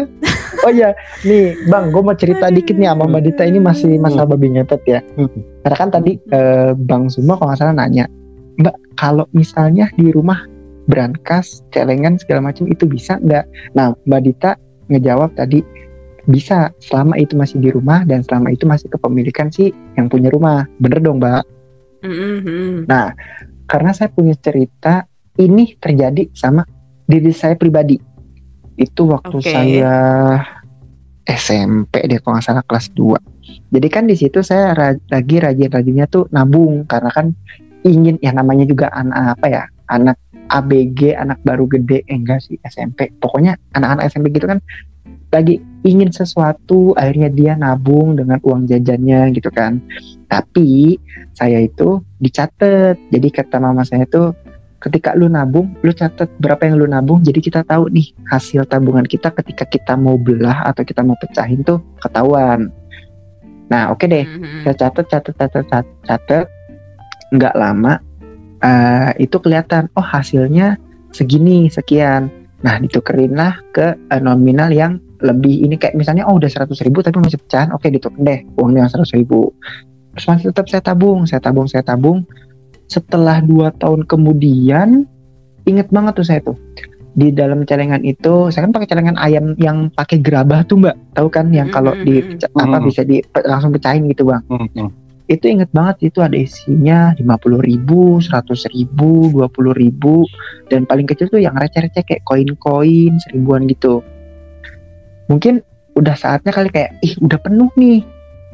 Oh iya, nih Bang, gue mau cerita dikit nih sama Mbak Dita ini masih masalah babi ngepet ya. Hmm. Karena kan tadi eh, Bang Suma kalau nggak salah nanya, Mbak kalau misalnya di rumah brankas celengan segala macam itu bisa nggak nah mbak Dita ngejawab tadi bisa selama itu masih di rumah dan selama itu masih kepemilikan si yang punya rumah bener dong mbak Mm-mm. Nah, karena saya punya cerita ini terjadi sama diri saya pribadi. Itu waktu Oke. saya SMP deh kalau nggak salah kelas 2. Jadi kan di situ saya ra- lagi rajin-rajinnya tuh nabung karena kan ingin ya namanya juga anak apa ya? Anak ABG, anak baru gede, eh, enggak sih SMP. Pokoknya anak-anak SMP gitu kan lagi ingin sesuatu, akhirnya dia nabung dengan uang jajannya gitu kan. Tapi saya itu dicatat. Jadi kata mama saya tuh ketika lu nabung, lu catat berapa yang lu nabung. Jadi kita tahu nih hasil tabungan kita ketika kita mau belah atau kita mau pecahin tuh ketahuan. Nah oke deh, Mhm. saya catat catat catat catat, catat. nggak lama eh, itu kelihatan oh hasilnya segini sekian. Nah ditukerin lah ke eh, nominal yang lebih ini kayak misalnya oh udah 100 ribu tapi masih pecahan oke dituker deh uangnya yang 100 ribu. Terus masih tetap saya tabung saya tabung saya tabung. Setelah dua tahun kemudian inget banget tuh saya tuh di dalam celengan itu saya kan pakai celengan ayam yang pakai gerabah tuh mbak. Tahu kan yang kalau di apa Mhm. bisa di langsung pecahin gitu bang. Hmm, hmm. itu inget banget itu ada isinya 50 ribu, 100 ribu, 20 ribu. Dan paling kecil tuh yang receh-receh kayak koin-koin seribuan gitu mungkin udah saatnya kali kayak ih udah penuh nih.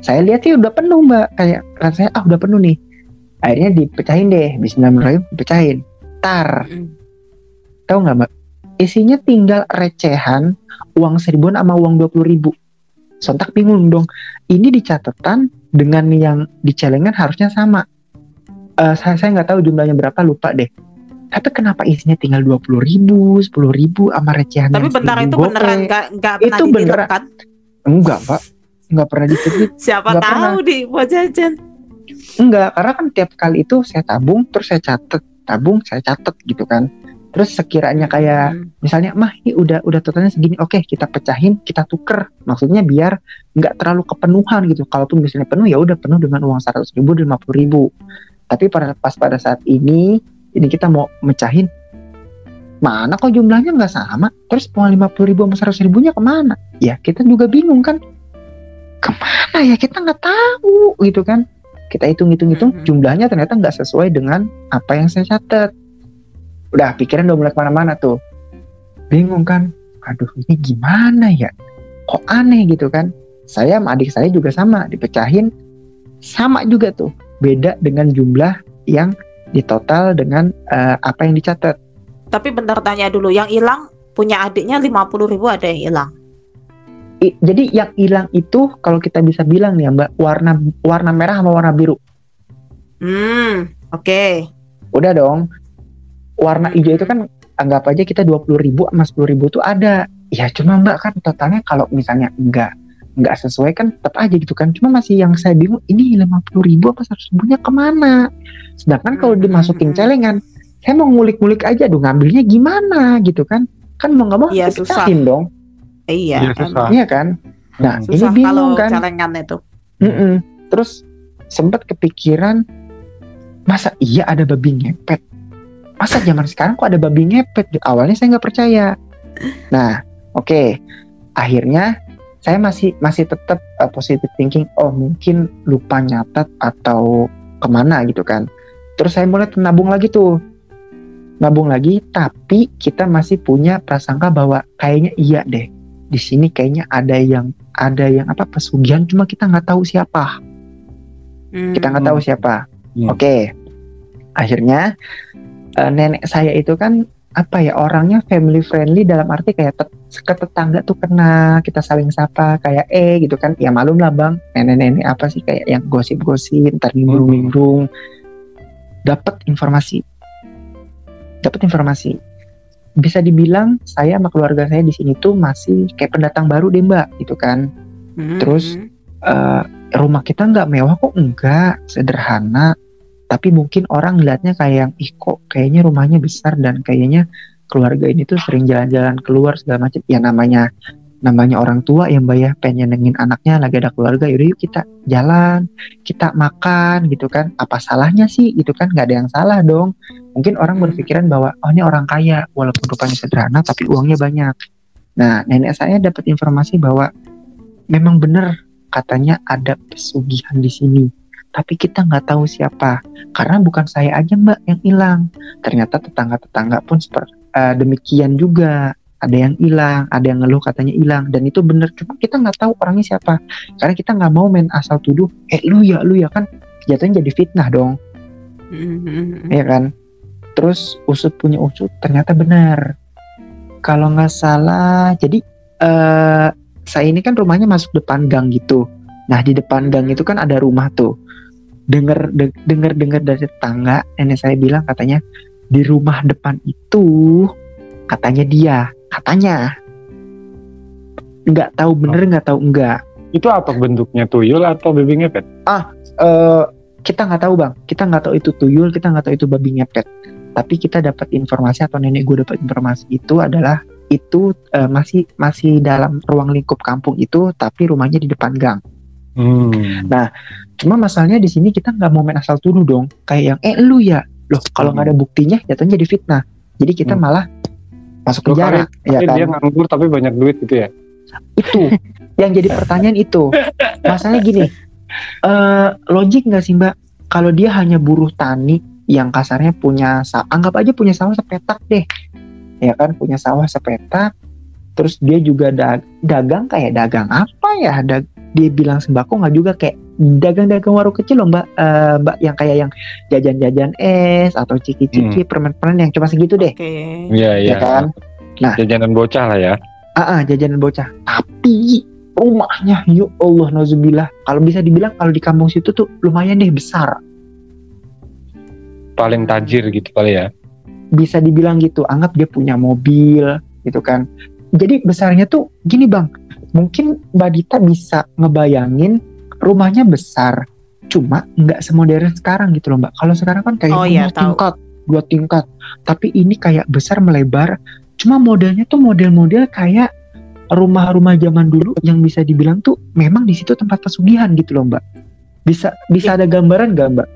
Saya lihat sih udah penuh mbak. Kayak rasanya ah udah penuh nih. Akhirnya dipecahin deh Bismillahirrahmanirrahim dipecahin. Tar. Mm-mm. tahu nggak mbak? Isinya tinggal recehan uang seribuan sama uang dua puluh ribu. Sontak bingung dong. Ini di catatan dengan yang di celengan harusnya sama. Eh, saya saya nggak tahu jumlahnya berapa lupa deh tapi kenapa isinya tinggal dua puluh ribu sepuluh ribu sama recehan Tapi bentar 1000 itu gope? beneran nggak nggak pernah Itu beneran. kan? enggak pak nggak pernah ditiru Siapa Nggak tahu di buat jajan. Enggak, karena kan tiap kali itu saya tabung, terus saya catet, tabung, saya catet gitu kan. Terus sekiranya kayak Hmm. misalnya, mah ini udah udah totalnya segini, oke kita pecahin, kita tuker. Maksudnya biar nggak terlalu kepenuhan gitu. Kalaupun misalnya penuh ya udah penuh dengan uang 100 ribu dan 50 ribu. Tapi pada pas pada saat ini, ini kita mau mecahin, mana kok jumlahnya nggak sama? Terus uang 50 ribu sama 100 ribunya ke mana? Ya kita juga bingung kan. Ke mana ya kita nggak tahu gitu kan kita hitung-hitung-hitung Mhm. jumlahnya ternyata nggak sesuai dengan apa yang saya catat. Udah pikiran udah mulai ke mana-mana tuh. Bingung kan? Aduh ini gimana ya? Kok aneh gitu kan? Saya sama adik saya juga sama dipecahin sama juga tuh. Beda dengan jumlah yang ditotal dengan eh, apa yang dicatat. Tapi bentar tanya dulu, yang hilang punya adiknya 50.000 ribu ada yang hilang. I- jadi yang hilang itu kalau kita bisa bilang nih ya Mbak, warna warna merah sama warna biru. Hmm, oke. Udah dong. Warna Hmm. hijau itu kan anggap aja kita 20 ribu sama 10 ribu tuh ada. Ya cuma mbak kan totalnya kalau misalnya enggak nggak sesuai kan tetap aja gitu kan. Cuma masih yang saya bingung ini 50 ribu apa 100 ribunya ke mana. Sedangkan kalau Hmm, dimasukin celengan, saya mau ngulik-ngulik aja dong ngambilnya gimana gitu kan. Kan mau nggak mau harus susah. dong. Iya, Iya, susah. Iya kan. Nah ini susah kalau bingung kan. celengan itu. Mm-mm. Terus sempat kepikiran masa iya ada babi ngepet? Masa zaman sekarang kok ada babi ngepet? Awalnya saya nggak percaya. Nah, oke. Akhirnya saya masih masih tetap uh, positive thinking. Oh mungkin lupa nyatat atau ke mana gitu kan. Terus saya mulai nabung lagi tuh. Nabung lagi, tapi kita masih punya prasangka bahwa kayaknya iya deh. Di sini kayaknya ada yang ada yang apa pesugihan cuma kita nggak tahu siapa Hmm. kita nggak tahu siapa Hmm. oke akhirnya eh, nenek saya itu kan apa ya orangnya family friendly dalam arti kayak tet- ke tetangga tuh kena kita saling sapa kayak eh gitu kan. Ya malum lah bang. Nenek-nenek apa sih? Kayak yang gosip-gosip ntar nimbrung-nimbrung dapat informasi. Dapat informasi. Bisa dibilang saya sama keluarga saya di sini tuh masih kayak pendatang baru deh mbak gitu kan. Hmm, terus eh, rumah kita nggak mewah kok enggak. Sederhana tapi mungkin orang ngeliatnya kayak yang ih kok kayaknya rumahnya besar dan kayaknya keluarga ini tuh sering jalan-jalan keluar segala macam. Ya namanya namanya orang tua yang mbak ya. Pengen nyenengin anaknya lagi ada keluarga yaudah yuk kita jalan kita makan gitu kan. Apa salahnya sih? Gitu kan. Nggak ada yang salah dong. Mungkin orang berpikiran bahwa oh ini orang kaya. Walaupun rupanya sederhana tapi uangnya banyak. Nah nenek saya dapat informasi bahwa memang benar katanya ada pesugihan di sini tapi kita nggak tahu siapa. Karena bukan saya aja mbak yang hilang. Ternyata tetangga-tetangga pun seperti demikian juga. Ada yang hilang, ada yang ngeluh katanya hilang. Dan itu bener cuma kita nggak tahu orangnya siapa. Karena kita nggak mau main asal tuduh eh lu ya lu ya kan jatuhnya jadi fitnah dong. Mhm. ya kan? Terus usut punya usut ternyata benar. Kalau nggak salah jadi eh saya ini kan rumahnya masuk depan gang gitu. Nah di depan gang itu kan ada rumah tuh denger de- denger denger dari tetangga nenek saya bilang katanya di rumah depan itu katanya dia katanya. Nggak tahu bener nggak tahu enggak Itu apa bentuknya tuyul atau baby ngepet? eh kita nggak tahu bang. Kita nggak tahu itu tuyul kita nggak tahu itu babi ngepet. Tapi kita dapat informasi atau nenek gue dapat informasi itu adalah itu eh, masih masih dalam ruang lingkup kampung itu tapi rumahnya di depan gang Hmm. cuma masalahnya di sini kita nggak mau main asal tuduh dong. Kayak yang eh lu ya? Loh kalau nggak ada buktinya jatuhnya jadi fitnah. Jadi kita Hmm. malah masuk penjara ya kan? dia nganggur tapi banyak duit gitu ya? itu yang jadi pertanyaan itu. Masalahnya gini eh logik nggak sih mbak? Kalau dia hanya buruh tani yang kasarnya punya anggap aja punya sawah sepetak deh. Ya kan punya sawah sepetak. Terus dia juga da- dagang kayak dagang apa ya? Da- dia bilang sembako nggak juga kayak dagang-dagang warung kecil loh mbak Eh, mbak yang kayak yang jajan-jajan es atau ciki-ciki permen-permen yang cuma segitu deh Oke. Iya ya kan Jajanan bocah lah ya. Ah, ah, jajanan bocah. Tapi rumahnya, ya Allah, nauzubillah. Kalau bisa dibilang kalau di kampung situ tuh lumayan deh besar. Paling tajir gitu kali ya. Bisa dibilang gitu. Anggap dia punya mobil, gitu kan. Jadi besarnya tuh gini bang. Mungkin Mbak Dita bisa ngebayangin rumahnya besar. Cuma nggak semodern sekarang gitu loh mbak. Kalau sekarang kan kayak Oh, rumah iya, tahu. tingkat, dua tingkat. Tapi ini kayak besar melebar. Cuma modelnya tuh model-model kayak rumah-rumah zaman dulu yang bisa dibilang tuh memang di situ tempat pesugihan gitu loh mbak. Bisa bisa ada gambaran gak mbak?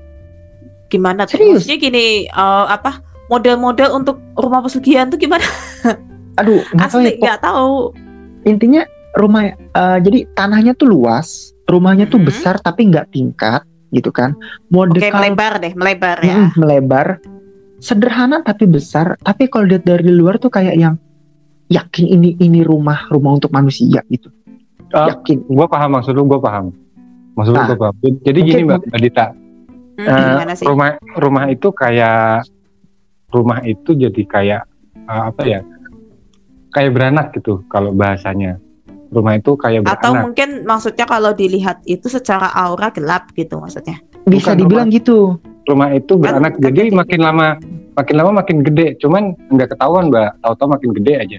Gimana tuh? Serius? Maksudnya gini, eh, apa model-model untuk rumah pesugihan tuh gimana? <laughs> Aduh ya. Asli nggak tahu. Intinya rumah eh, jadi tanahnya tuh luas, rumahnya tuh Mhm. besar tapi nggak tingkat gitu kan. Oke, Model melebar deh, melebar ya. Mm, melebar, sederhana tapi besar. Tapi kalau lihat dari luar tuh kayak yang yakin ini ini rumah rumah untuk manusia gitu. Ah, Yakin. Gue paham maksud lu, gue paham. Maksud lu Nah, gue paham. Jadi gini mungkin- Mbak Adita, Hmm, sih? rumah rumah itu kayak rumah itu jadi kayak eh, apa ya? Kayak beranak gitu kalau bahasanya. Rumah itu kayak Atau beranak. mungkin maksudnya kalau dilihat itu secara aura gelap gitu maksudnya. Bisa Bukan dibilang gitu. Rumah itu beranak. kan jadi jadi- makin lama makin lama makin gede. Cuman nggak ketahuan Mbak. Tahu-tahu makin gede aja.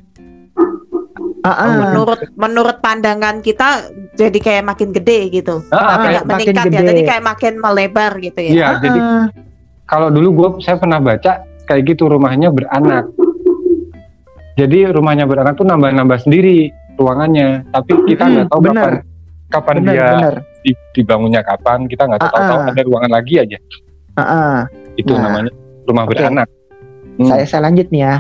Ah, ah. Menurut menurut pandangan kita jadi kayak makin gede gitu. Ah, Ah, Tapi nggak makin meningkat ya, gede. tadi kayak makin melebar gitu ya. Iya, Ah, jadi ah. kalau dulu gue saya pernah baca kayak gitu rumahnya beranak. Jadi rumahnya beranak tuh nambah-nambah sendiri ruangannya, tapi kita nggak tahu bener. kapan kapan bener dia bener. di- dibangunnya kapan, kita nggak tahu. Ah, ah. ada ruangan lagi aja. Ah. Itu Nah, namanya rumah oke. beranak. Hmm. Saya saya lanjut nih ya.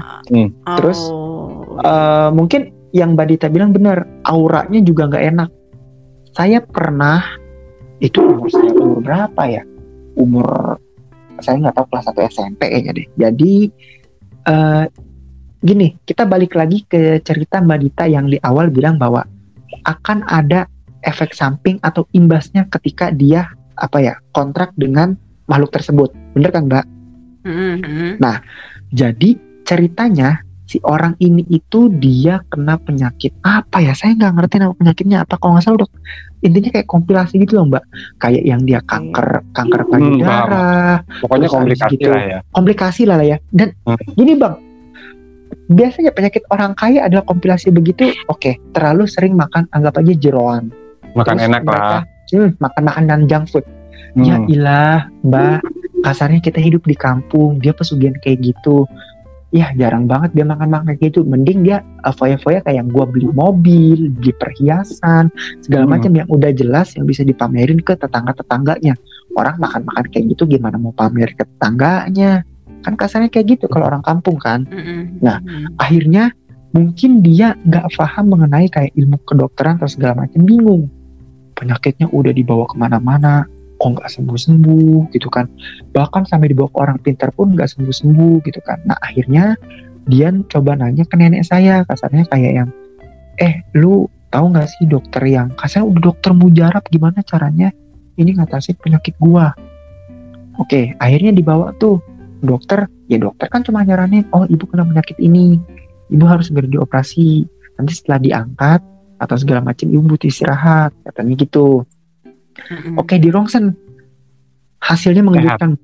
terus, Oh, Eh, mungkin yang Mbak Dita bilang benar, auranya juga nggak enak. Saya pernah itu umur saya umur berapa ya? Umur saya nggak tahu kelas 1 SMP kayaknya deh. Jadi eh gini, kita balik lagi ke cerita Mbak Dita yang di awal bilang bahwa akan ada efek samping atau imbasnya ketika dia apa ya kontrak dengan makhluk tersebut. Bener kan Mbak? hmm, hmm. Jadi ceritanya si orang ini itu dia kena penyakit apa ya? Saya nggak ngerti nama penyakitnya apa. Kalau nggak salah dok, intinya kayak kompilasi gitu loh mbak. Kayak yang dia kanker kanker payudara, Pokoknya Terus habis komplikasi gitu. lah ya. komplikasi lah lah ya. Dan Hmm. gini bang, biasanya penyakit orang kaya adalah kompilasi begitu. Oke, terlalu sering makan anggap aja jeroan. Makan Terus enak mereka, lah. Hmm, makan makanan junk food. Ya Hmm. ilah, Mbak, kasarnya kita hidup di kampung, dia pesugihan kayak gitu. ya jarang banget dia makan-makan kayak gitu mending dia uh, foya-foya kayak gua beli mobil beli perhiasan segala Hmm. macam yang udah jelas yang bisa dipamerin ke tetangga-tetangganya orang makan-makan kayak gitu gimana mau pamer ke tetangganya kan kasarnya kayak gitu kalau orang kampung kan. Mm-mm. Nah, Mm-mm. akhirnya mungkin dia nggak paham mengenai kayak ilmu kedokteran atau segala macam bingung. Penyakitnya udah dibawa ke mana-mana kok nggak sembuh-sembuh gitu kan. Bahkan sampai dibawa ke orang pintar pun nggak sembuh-sembuh gitu kan. Nah akhirnya dia coba nanya ke nenek saya kasarnya kayak yang eh lu tahu nggak sih dokter yang kasarnya udah dokter mujarab gimana caranya ini ngatasin penyakit gua? Oke akhirnya dibawa tuh dokter ya dokter kan cuma nyaranin oh ibu kena penyakit ini ibu harus segera dioperasi nanti setelah diangkat atau segala macam ibu butuh istirahat katanya gitu. Mm-mm. oke di rongsen hasilnya mengejutkan.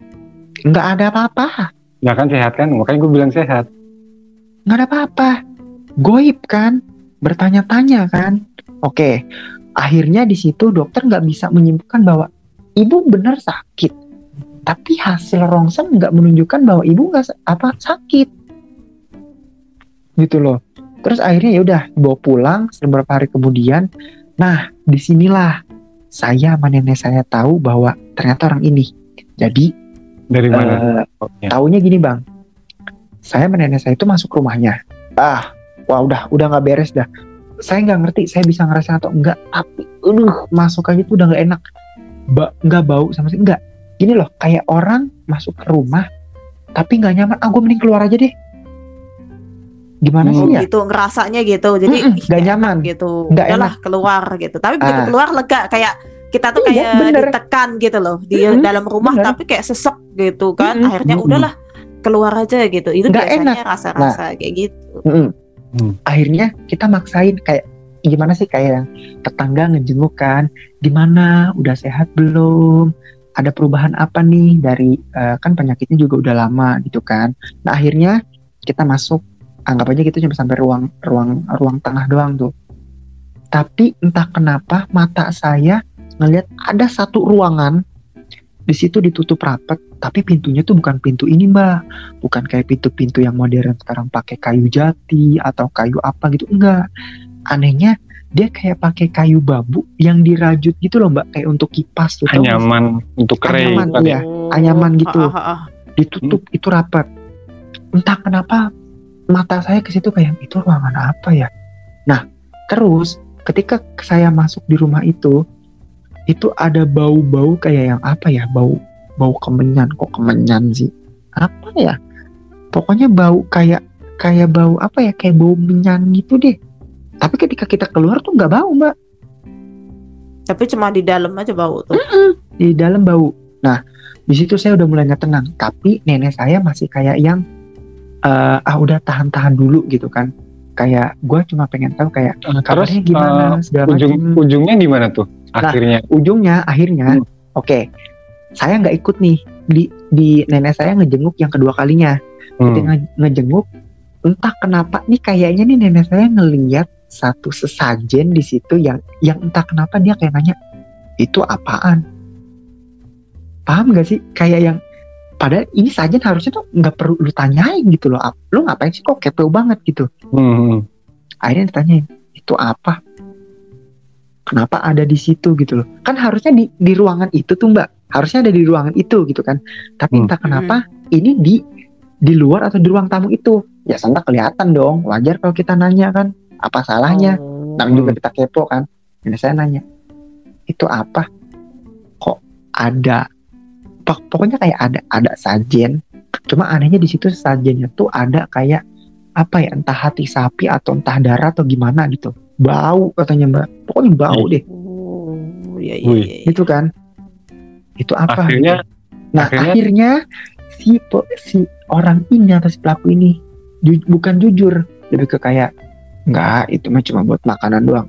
Nggak ada apa-apa. Ya kan sehat kan? Makanya gue bilang sehat. nggak ada apa-apa. Goib kan? Bertanya-tanya kan? Oke akhirnya di situ dokter nggak bisa menyimpulkan bahwa ibu benar sakit tapi hasil rongsen nggak menunjukkan bahwa ibu nggak apa sakit gitu loh terus akhirnya ya udah bawa pulang beberapa hari kemudian nah di sinilah saya sama nenek saya tahu bahwa ternyata orang ini jadi Dari mana? eh, Pokoknya. Taunya gini bang, saya sama nenek saya itu masuk rumahnya. Ah, wah udah udah nggak beres dah. Saya nggak ngerti, saya bisa ngerasain atau enggak. Tapi, aduh, masuk aja tuh udah nggak enak. Ba nggak bau sama sekali. Enggak. Gini loh, kayak orang masuk ke rumah, tapi nggak nyaman. Ah, gue mending keluar aja deh. Gimana Hmm. sih ya? gitu ngerasanya gitu jadi nggak nyaman. gitu Nggak udahlah keluar gitu tapi begitu Ah. keluar lega kayak kita tuh Iya, kayak bener. ditekan gitu loh di Mm-mm, dalam rumah bener. tapi kayak sesek gitu kan Mm-mm, akhirnya mm-mm. udahlah keluar aja gitu itu Nggak biasanya enak. Nah. rasa-rasa kayak gitu. Hmm. Akhirnya kita maksain kayak gimana sih kayak yang tetangga ngejenguk kan, gimana udah sehat belum? Ada perubahan apa nih dari eh, kan penyakitnya juga udah lama gitu kan. Nah akhirnya kita masuk anggap aja gitu cuma sampai ruang ruang ruang tengah doang tuh. Tapi entah kenapa mata saya ngelihat ada satu ruangan di situ ditutup rapat tapi pintunya tuh bukan pintu ini mbak bukan kayak pintu-pintu yang modern sekarang pakai kayu jati atau kayu apa gitu enggak anehnya dia kayak pakai kayu bambu yang dirajut gitu loh mbak kayak untuk kipas tuh? Anyaman untuk kering. Anyaman, ya? anyaman gitu. Ah, ah, ah. ditutup itu rapat entah kenapa mata saya ke situ kayak itu ruangan apa ya nah terus ketika saya masuk di rumah itu itu ada bau-bau kayak yang apa ya bau bau kemenyan kok kemenyan sih apa ya pokoknya bau kayak kayak bau apa ya kayak bau menyan gitu deh tapi ketika kita keluar tuh nggak bau mbak tapi cuma di dalam aja bau tuh di dalam bau. Nah, di situ saya udah mulai nggak tenang. Tapi nenek saya masih kayak yang eh, ah udah tahan-tahan dulu gitu kan. Kayak gue cuma pengen tahu kayak Terus kabarnya gimana eh, segala ujung macam. ujungnya gimana tuh? Nah, Akhirnya. Ujungnya akhirnya, Hmm. oke, saya nggak ikut nih di di nenek saya ngejenguk yang kedua kalinya. Hmm. nge- ngejenguk, entah kenapa nih kayaknya nih nenek saya ngeliat satu sesajen di situ yang yang entah kenapa dia kayak nanya itu apaan? Paham gak sih? Kayak yang padahal ini sajen harusnya tuh nggak perlu lu tanyain gitu loh. Lu ngapain sih kok kepo banget gitu? Hmm. Akhirnya ditanyain itu apa? Kenapa ada di situ gitu loh? Kan harusnya di di ruangan itu tuh mbak. Harusnya ada di ruangan itu gitu kan. Tapi Hmm. entah kenapa ini di di luar atau di ruang tamu itu. Ya santai kelihatan dong. Wajar kalau kita nanya kan. Apa salahnya? Oh. Namanya juga kita kepo kan. Ini saya nanya, itu apa? Kok ada? Pok- Pokoknya kayak ada ada sajen. Cuma anehnya di situ sajennya tuh ada kayak apa ya? Entah hati sapi atau entah darah atau gimana gitu. Bau katanya mbak. Pokoknya bau deh. Oh, iya, iya, Wih. iya. Itu kan. Itu apa? Akhirnya Nah akhirnya- akhirnya, si si orang ini atau si pelaku ini ju- bukan jujur lebih ke kayak nggak itu mah cuma buat makanan doang.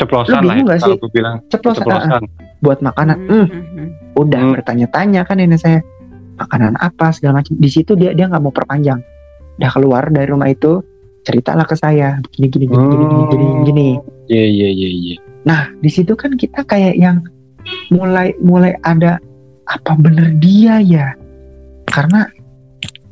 Ceplosan lah ya, gak kalau sih? gue bilang ceplos ah, ah, ceplosan. buat makanan. Hmm, hmm. udah Hmm. bertanya-tanya kan nenek saya makanan apa? segala macam. Di situ dia dia nggak mau perpanjang. Udah keluar dari rumah itu ceritalah ke saya. Gini gini gini gini gini gini gini. Iya iya iya iya. nah di situ kan kita kayak yang mulai mulai ada apa bener dia ya? Karena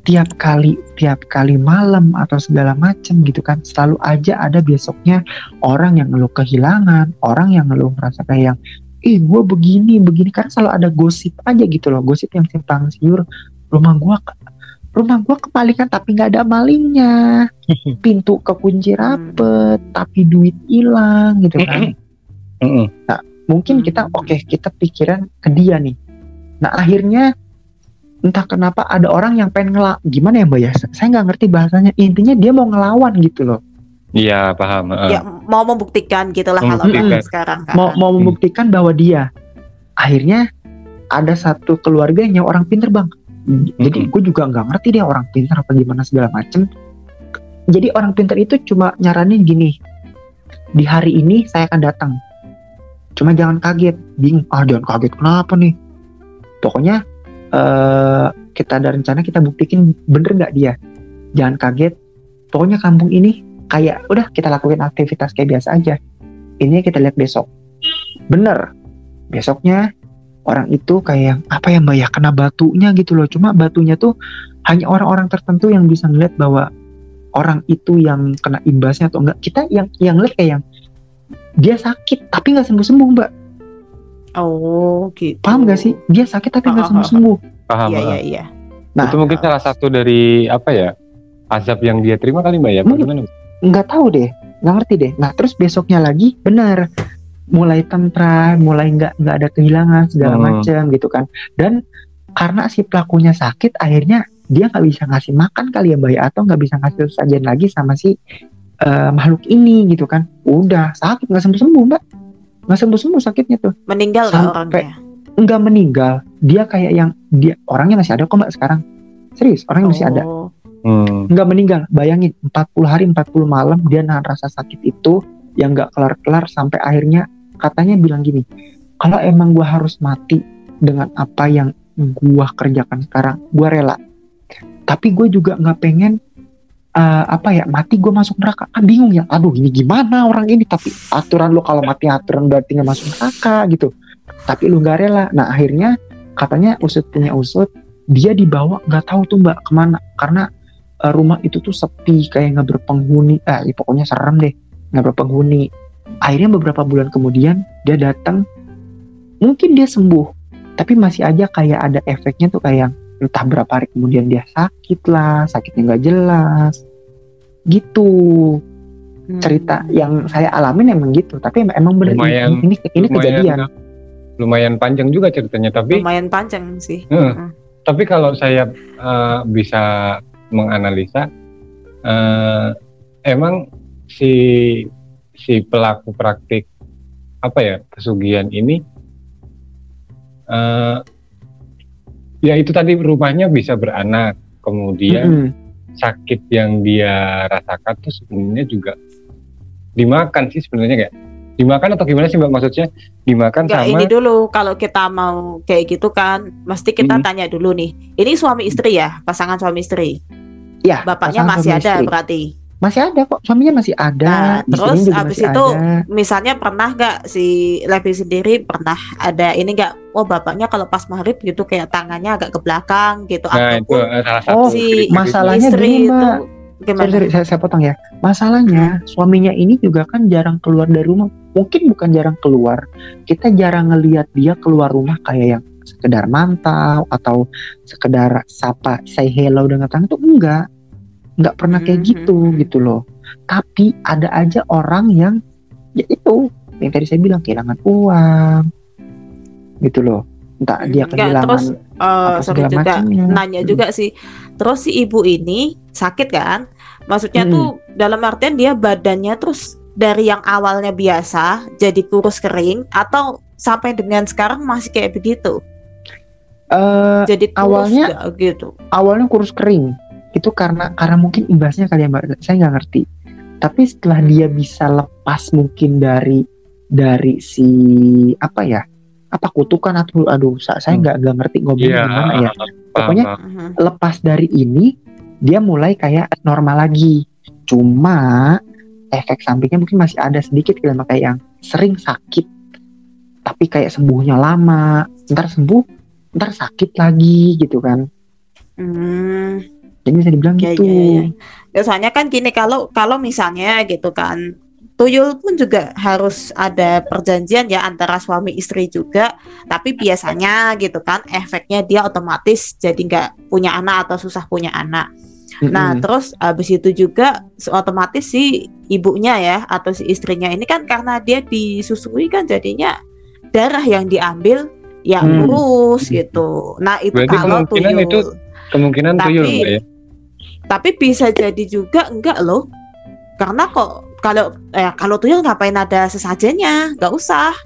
tiap kali tiap kali malam atau segala macem gitu kan selalu aja ada besoknya orang yang ngeluh kehilangan orang yang ngeluh merasa kayak yang ih gue begini begini. Karena selalu ada gosip aja gitu loh gosip yang simpang siur. Rumah gue rumah gue kepalikan tapi nggak ada malingnya. <laughs> Pintu kekunci rapet tapi duit hilang gitu kan. Mm-mm. mungkin kita Hmm. oke kita pikiran ke dia nih. Nah akhirnya entah kenapa ada orang yang pengen ngelak gimana ya mbak ya? Saya nggak ngerti bahasanya. Intinya dia mau ngelawan gitu loh. Iya paham. heeh. ya mau membuktikan gitulah kalau sekarang kan. mau mau membuktikan bahwa dia akhirnya ada satu keluarganya orang pinter bang. Jadi Mm-mm. gue juga nggak ngerti dia orang pinter apa gimana segala macem. Jadi orang pinter itu cuma nyaranin gini di hari ini saya akan datang. Cuma jangan kaget. Bingung ah jangan kaget kenapa nih? Pokoknya eh kita ada rencana kita buktikan bener nggak dia? Jangan kaget. Pokoknya kampung ini kayak udah kita lakuin aktivitas kayak biasa aja. Ini kita lihat besok. Bener. Besoknya orang itu kayak apa ya mbak ya kena batunya gitu loh. Cuma batunya tuh hanya orang-orang tertentu yang bisa ngeliat bahwa orang itu yang kena imbasnya atau enggak. Kita yang yang lihat kayak yang dia sakit tapi nggak sembuh sembuh mbak Oh, gitu. paham gak sih dia sakit tapi nggak sembuh sembuh Paham. Iya, iya, iya. nah itu mungkin salah satu dari apa ya azab yang dia terima kali mbak ya? Nggak tahu deh nggak ngerti deh nah terus besoknya lagi benar mulai tentram mulai nggak nggak ada kehilangan segala Hmm. macam gitu kan dan karena si pelakunya sakit akhirnya dia nggak bisa ngasih makan kali ya mbak ya atau nggak bisa ngasih sajian lagi sama si eh, makhluk ini gitu kan udah sakit nggak sembuh sembuh mbak nggak sembuh sembuh sakitnya tuh? Meninggal Sampai- orangnya? nggak meninggal. Dia kayak yang dia orangnya masih ada kok mbak sekarang. Serius orangnya masih ada. Oh, Hmm. nggak meninggal. Bayangin 40 hari 40 malam dia nahan rasa sakit itu yang nggak kelar-kelar sampai akhirnya katanya bilang gini kalau emang gua harus mati dengan apa yang gua kerjakan sekarang gua rela. Tapi gue juga nggak pengen eh, apa ya mati gue masuk neraka. Kan bingung ya. Aduh ini gimana orang ini? Tapi aturan lo kalau mati aturan berarti nggak masuk neraka gitu. Tapi lu nggak rela. Nah akhirnya katanya usut punya usut dia dibawa nggak tahu tuh mbak ke mana. Karena eh, rumah itu tuh sepi kayak nggak berpenghuni. Eh ya pokoknya serem deh nggak berpenghuni. Akhirnya beberapa bulan kemudian dia datang. Mungkin dia sembuh tapi masih aja kayak ada efeknya tuh kayak entah berapa hari kemudian dia sakit lah sakitnya nggak jelas gitu hmm. cerita yang saya alamin emang gitu tapi em- emang bener Lumayan- ini ini, ini lumayan, kejadian lumayan panjang juga ceritanya tapi lumayan panjang sih. Heeh. Hmm. tapi kalau saya eh, bisa menganalisa eh, emang si si pelaku praktik apa ya pesugihan ini eh, ya itu tadi rumahnya bisa beranak kemudian Mm-mm. Sakit yang dia rasakan tuh sebenarnya juga dimakan sih sebenarnya kayak dimakan atau gimana sih mbak maksudnya dimakan Enggak, sama ini dulu kalau kita mau kayak gitu kan, mesti kita Hmm. tanya dulu nih. Ini suami istri ya, pasangan suami istri. ya Bapaknya masih ada istri. berarti. Masih ada kok suaminya masih ada Nah, terus abis itu ada. misalnya pernah nggak si Levi sendiri pernah ada ini nggak? Oh bapaknya kalau pas maghrib gitu kayak tangannya agak ke belakang gitu. nah itu Ataupun eh, salah satu Oh, si masalahnya istri gini, itu gimana? Sorry, sorry, saya, saya potong ya. Masalahnya suaminya ini juga kan jarang keluar dari rumah. Mungkin bukan jarang keluar. Kita jarang ngelihat dia keluar rumah kayak yang sekedar mantau atau sekedar sapa say hello dengan tangan itu enggak. Enggak pernah kayak Mhm. gitu gitu loh. Tapi ada aja orang yang ya itu yang tadi saya bilang kehilangan uang gitu loh. Entah dia kehilangan terus eh, apa sorry juga macamnya. nanya juga sih. Terus si ibu ini sakit kan? Maksudnya Mm. tuh dalam artian dia badannya terus dari yang awalnya biasa jadi kurus kering atau sampai dengan sekarang masih kayak begitu. eh Jadi kurus awalnya- nggak gitu. awalnya kurus kering itu karena karena mungkin imbasnya kali ya mbak saya nggak ngerti tapi setelah dia bisa lepas mungkin dari dari si apa ya apa kutukan atau aduh sa- saya Hmm. nggak nggak ngerti ngomongnya Iya, gimana ya Pokoknya. Mhm. lepas dari ini dia mulai kayak normal lagi cuma efek sampingnya mungkin masih ada sedikit kali Mbak, kayak yang sering sakit tapi kayak sembuhnya lama ntar sembuh ntar sakit lagi gitu kan Hmm. Jadi bisa dibilang Ya, gitu. ya, ya. Ya, soalnya kan gini kalau kalau misalnya gitu kan tuyul pun juga harus ada perjanjian ya antara suami istri juga. Tapi biasanya gitu kan efeknya dia otomatis jadi nggak punya anak atau susah punya anak. Nah Mm-mm. terus habis itu juga otomatis si ibunya ya atau si istrinya ini kan karena dia disusui kan jadinya darah yang diambil ya Hmm. lurus gitu. nah itu Berarti kalau kemungkinan tuyul. itu kemungkinan Tapi- tuyul ya tapi bisa jadi juga enggak loh. Karena kok kalau eh, kalau tuyul ngapain ada sesajennya nggak usah.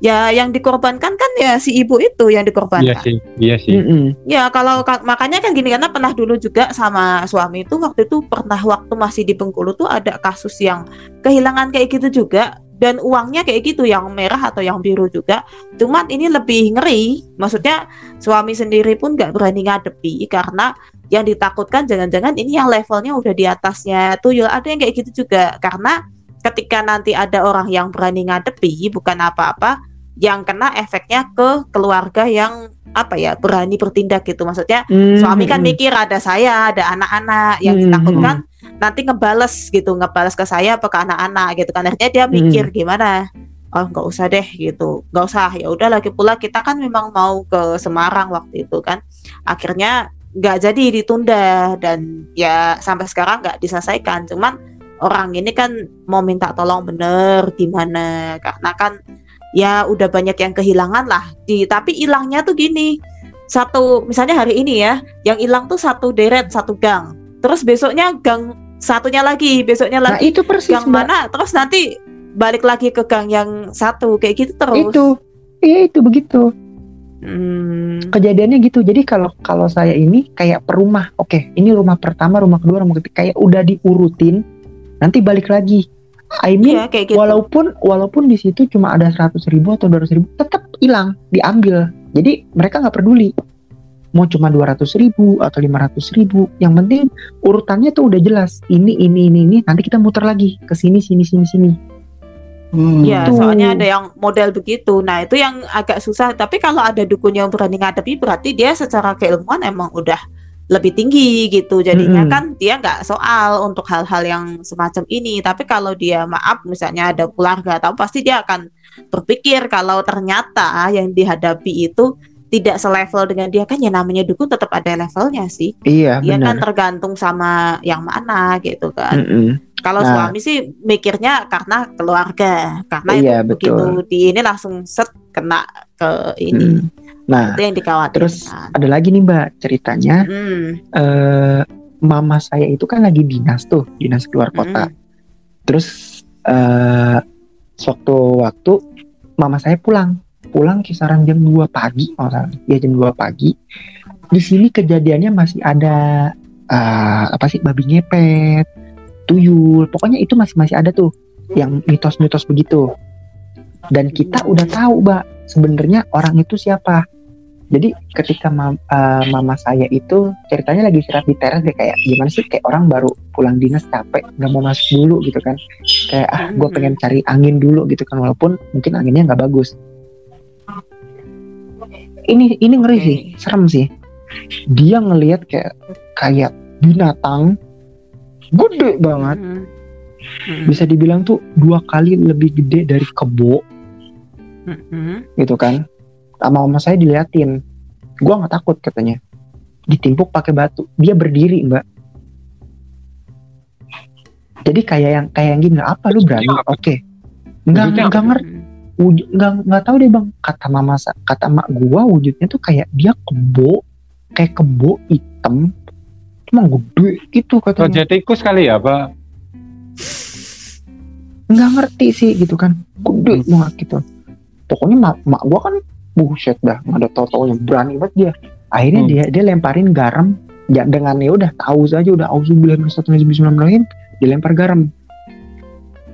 Ya yang dikorbankan kan ya si ibu itu yang iya dikorbankan sih iya sih. Mm-mm. ya kalau ka- makanya kan gini karena pernah dulu juga sama suami itu waktu itu pernah waktu masih di Bengkulu tuh ada kasus yang kehilangan kayak gitu juga. Dan uangnya kayak gitu yang merah atau yang biru juga. Cuman ini lebih ngeri. Maksudnya suami sendiri pun nggak berani ngadepi karena yang ditakutkan jangan-jangan ini yang levelnya udah di atasnya tuyul. Ada yang kayak gitu juga. Karena ketika nanti ada orang yang berani ngadepi bukan apa-apa yang kena efeknya ke keluarga yang apa ya berani bertindak gitu. Maksudnya suami kan Mm-mm. mikir ada saya ada anak-anak yang Hmm, ditakutkan nanti ngebales gitu ngebales ke saya apa ke anak-anak gitu kan. Akhirnya dia mikir gimana? Oh nggak usah deh gitu. Nggak usah. Ya udah lagi pula kita kan memang mau ke Semarang waktu itu kan. Akhirnya nggak jadi ditunda dan ya sampai sekarang nggak diselesaikan. Cuman orang ini kan mau minta tolong bener gimana karena kan ya udah banyak yang kehilangan lah. Di tapi hilangnya tuh gini satu misalnya hari ini ya yang hilang tuh satu deret satu gang. Terus besoknya gang satunya lagi besoknya nah lagi itu persis gang Mbak. mana terus nanti balik lagi ke gang yang satu kayak gitu terus. Itu iya itu begitu Hmm, kejadiannya gitu. Jadi kalau kalau saya ini kayak per rumah oke ini rumah pertama rumah kedua rumah ketiga. Kayak udah diurutin nanti balik lagi. I mean iya kayak gitu. walaupun walaupun di situ cuma ada 100 ribu atau 200 ribu tetap hilang diambil. Jadi mereka nggak peduli. Mau cuma 200 ribu atau 500 ribu. Yang penting urutannya tuh udah jelas. Ini ini ini ini. Nanti kita muter lagi ke sini sini sini sini Hmm. Iya, Tuh. soalnya ada yang model begitu. Nah, itu yang agak susah. Tapi kalau ada dukun yang berani ngadepi, berarti dia secara keilmuan emang udah lebih tinggi gitu. Jadinya Mm-mm. kan dia nggak soal untuk hal-hal yang semacam ini. Tapi kalau dia maaf, misalnya ada keluarga, atau pasti dia akan berpikir kalau ternyata yang dihadapi itu tidak selevel dengan dia kan ya namanya dukun tetap ada levelnya sih. iya Dia kan tergantung sama yang mana gitu kan. Mm-mm. Kalau Nah. suami sih mikirnya karena keluarga, karena Iya, itu begitu betul. di ini langsung set kena ke ini. Mm. nah Itu yang dikhawatirkan. terus ada lagi nih mbak ceritanya Hmm, eh mama saya itu kan lagi dinas tuh dinas keluar kota mm, Terus eh sewaktu waktu mama saya pulang, pulang kisaran jam 2 pagi, salah. ya jam 2 pagi. Di sini kejadiannya masih ada eh, apa sih babi ngepet, tuyul, pokoknya itu masih masih ada tuh yang mitos-mitos begitu. Dan kita udah tahu, Mbak, sebenarnya orang itu siapa. Jadi ketika mam- eh, mama saya itu ceritanya lagi istirahat di teras deh kayak gimana sih kayak orang baru pulang dinas capek nggak mau masuk dulu gitu kan kayak ah gue pengen cari angin dulu gitu kan walaupun mungkin anginnya nggak bagus ini ini ngeri sih serem sih. Dia ngelihat kayak kayak binatang gede banget. Mm, mm, bisa dibilang tuh dua kali lebih gede dari kebo. Mm, mm. gitu kan. Sama mama saya diliatin. Gua nggak takut katanya. Ditimpuk pakai batu. Dia berdiri mbak. Jadi kayak yang kayak yang gini apa? Lu berani? Oke. Nggak Wujudnya nggak ngerti wujud nggak nggak tahu deh bang. Kata mama kata mak gua wujudnya tuh kayak dia kebo kayak kebo hitam. Cuma gede gitu katanya. Raja tikus kali ya pak? Nggak ngerti sih gitu kan. Gede Hmm. banget gitu. Pokoknya mak, mak gua kan buset dah nggak ada tau yang berani banget dia. Akhirnya Hmm. dia dia lemparin garam. Ya dengan ya udah tahu saja udah auzubillah bismillahirrahmanirrahim dilempar garam.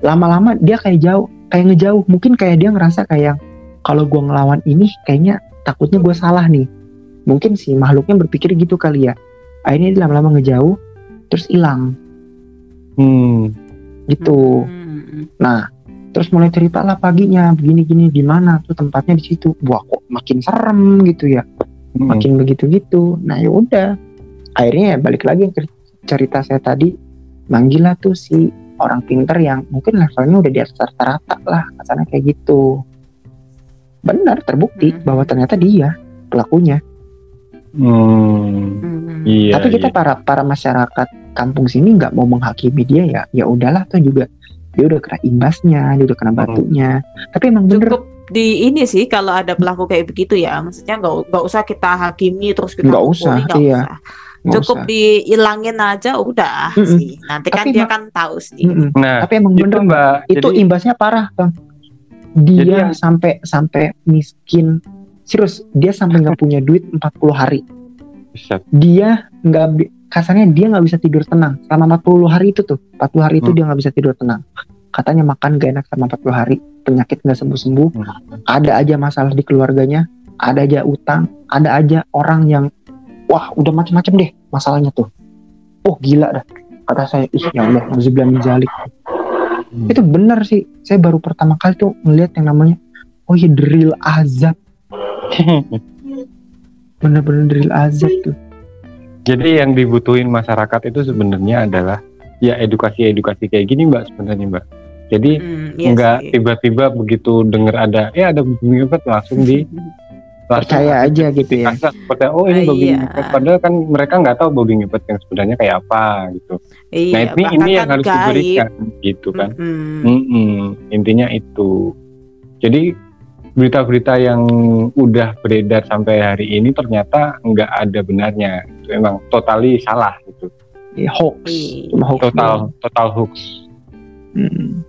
Lama-lama dia kayak jauh kayak ngejauh mungkin kayak dia ngerasa kayak kalau gua ngelawan ini kayaknya takutnya gua salah nih mungkin si makhluknya berpikir gitu kali ya akhirnya dia lama-lama ngejauh terus hilang hmm. gitu Mm, Nah, terus mulai cerita lah paginya begini-gini di mana tuh tempatnya di situ. Wah, kok makin serem gitu ya. Hmm. Makin begitu-gitu. Nah, ya udah. akhirnya ya balik lagi ke cerita saya tadi manggil lah tuh si orang pinter yang mungkin levelnya udah di atas rata-rata lah kasarnya kayak gitu benar terbukti Mhm. bahwa ternyata dia pelakunya Hmm, Hmm. iya. tapi kita iya. para para masyarakat kampung sini nggak mau menghakimi dia ya ya udahlah tuh juga dia udah kena imbasnya dia udah kena Hmm. batunya tapi emang bener cukup di ini sih kalau ada pelaku kayak begitu ya maksudnya nggak nggak usah kita hakimi terus kita Nggak usah, iya. usah. Nggak cukup usah. dihilangin aja udah Mm-mm. sih. Nanti kan Tapi dia kan tahu sih. Mm-mm. Nah, tapi emang itu bener Mbak. itu jadi, imbasnya parah bang. Jadi dia yang- sampai sampai miskin. Serius dia sampai nggak punya duit 40 hari. Dia nggak kasarnya dia nggak bisa tidur tenang. Selama 40 hari itu tuh. 40 hari itu Hmm. dia nggak bisa tidur tenang. Katanya makan gak enak selama 40 hari. Penyakit nggak sembuh sembuh Hmm. ada aja masalah di keluarganya. Ada aja utang. Ada aja orang yang wah udah macam-macam deh masalahnya tuh. Oh gila dah. Kata saya ih ya Allah min zalik. Hmm. itu benar sih. Saya baru pertama kali tuh ngeliat yang namanya oh iya drill azab. <laughs> Bener-bener drill azab tuh. Jadi yang dibutuhin masyarakat itu sebenarnya adalah ya edukasi-edukasi kayak gini mbak sebenarnya mbak. Jadi Hmm, iya nggak tiba-tiba begitu dengar ada ya ada ngepet langsung di <laughs> percaya aja gitu ya seperti oh ini Ah, babi iya. ngepet padahal kan mereka nggak tahu babi ngepet yang sebenarnya kayak apa gitu. iya, nah ini bahkan ini yang harus gaib. diberikan gitu kan. Mm-mm. Mm-mm, intinya itu. Jadi berita-berita yang udah beredar sampai hari ini ternyata nggak ada benarnya. Itu emang totally salah gitu. Ya, hoax Iya. cuma hoax doang. Total total hoax. Hmm.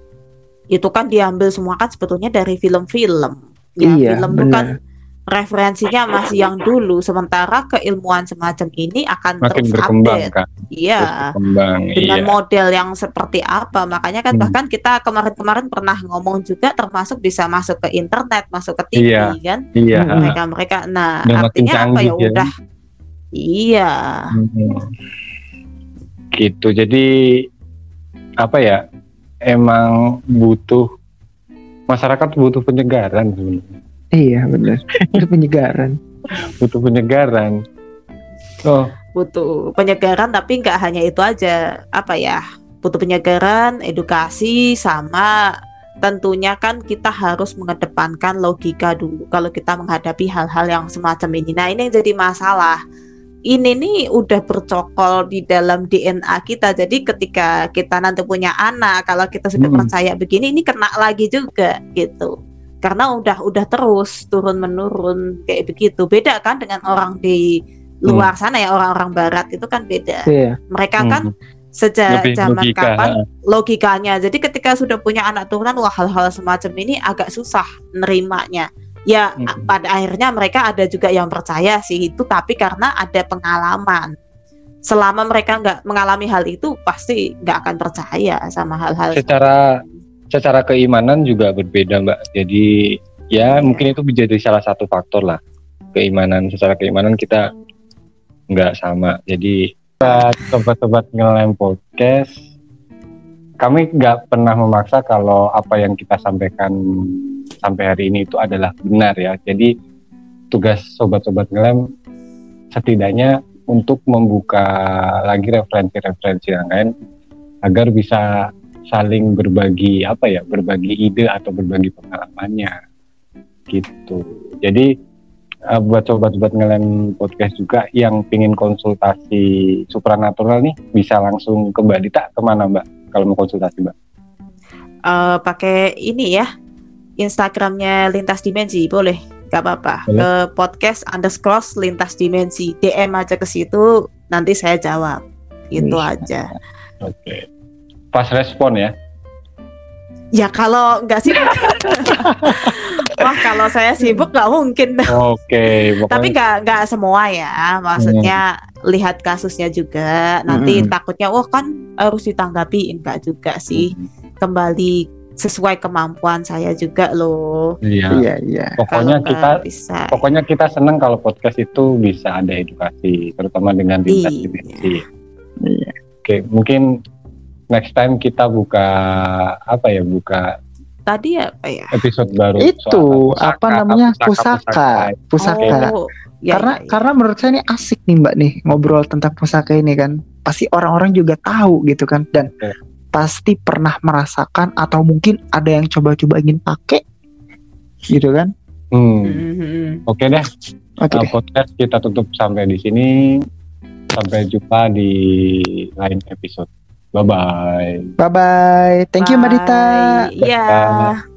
itu kan diambil semua kan sebetulnya dari film-film ya iya film itu kan benar referensinya masih yang dulu sementara keilmuan semacam ini akan Makin terus berkembang update kan. Iya berkembang. dengan iya. model yang seperti apa makanya kan Hmm. bahkan kita kemarin-kemarin pernah ngomong juga termasuk bisa masuk ke internet masuk ke TV Iya. kan Iya. Hmm. mereka mereka nah makin artinya apa ya ya. udah iya Mm-mm. Gitu. Jadi apa ya? Emang butuh masyarakat butuh penyegaran sebenarnya. Iya benar. <laughs> Itu penyegaran. Butuh penyegaran. Oh, butuh penyegaran tapi nggak hanya itu aja. Apa ya? Butuh penyegaran edukasi sama tentunya kan kita harus mengedepankan logika dulu kalau kita menghadapi hal-hal yang semacam ini. Nah ini yang jadi masalah. Ini nih udah bercokol di dalam DNA kita. Jadi ketika kita nanti punya anak kalau kita sudah Mm-mm. percaya begini ini kena lagi juga gitu karena udah udah terus turun menurun kayak begitu. Beda kan dengan orang di luar sana ya orang-orang barat itu kan beda. Iya. Mereka kan mm, sejak lebih zaman logika. kapan? logikanya. Jadi ketika sudah punya anak turunan wah hal-hal semacam ini agak susah nerimanya. Ya Mm. a- pada akhirnya mereka ada juga yang percaya sih itu tapi karena ada pengalaman. Selama mereka nggak mengalami hal itu pasti nggak akan percaya sama hal-hal Secara secara keimanan juga berbeda mbak. Jadi ya mungkin itu menjadi salah satu faktor lah keimanan. Secara keimanan kita nggak sama. Jadi sobat-sobat ngelem podcast, kami nggak pernah memaksa kalau apa yang kita sampaikan sampai hari ini itu adalah benar ya. Jadi tugas sobat-sobat ngelem setidaknya untuk membuka lagi referensi-referensi yang lain agar bisa saling berbagi apa ya berbagi ide atau berbagi pengalamannya. Gitu. Jadi eh, buat sobat-sobat ngelem podcast juga yang pingin konsultasi supranatural nih bisa langsung ke Mbak Dita ke mana Mbak? Kalau mau konsultasi Mbak. Eh, pakai ini ya Instagramnya lintas dimensi boleh? Nggak apa-apa. Ke podcast underscore lintas dimensi. DM aja ke situ nanti saya jawab. Itu aja. oke pas respon ya? Ya kalau nggak sibuk <laughs> wah kalau saya sibuk nggak mungkin. Oke tapi pokoknya nggak nggak semua ya. Maksudnya lihat kasusnya juga. Nanti Mm-mm. takutnya wah kan harus ditanggapi. Enggak juga sih. Kembali sesuai kemampuan saya juga loh. Iya. Iya iya. Pokoknya Kalau kita bisa. pokoknya kita senang kalau podcast itu bisa ada edukasi terutama dengan lintas Iya. dimensi iya. Oke, mungkin next time kita buka apa ya buka tadi apa ya? episode baru Itu soal apa namanya pusaka, pusaka. Oh, ya, karena ya, ya. karena menurut saya ini asik nih mbak nih ngobrol tentang pusaka ini kan pasti orang-orang juga tahu gitu kan dan Iya. pasti pernah merasakan atau mungkin ada yang coba-coba ingin pakai gitu kan Hmm. Mhm. Oke deh, oke uh, deh. podcast kita tutup sampai di sini. Sampai jumpa di lain episode. Bye-bye. Bye-bye. Thank Bye. you, Marita. Yeah. Bye.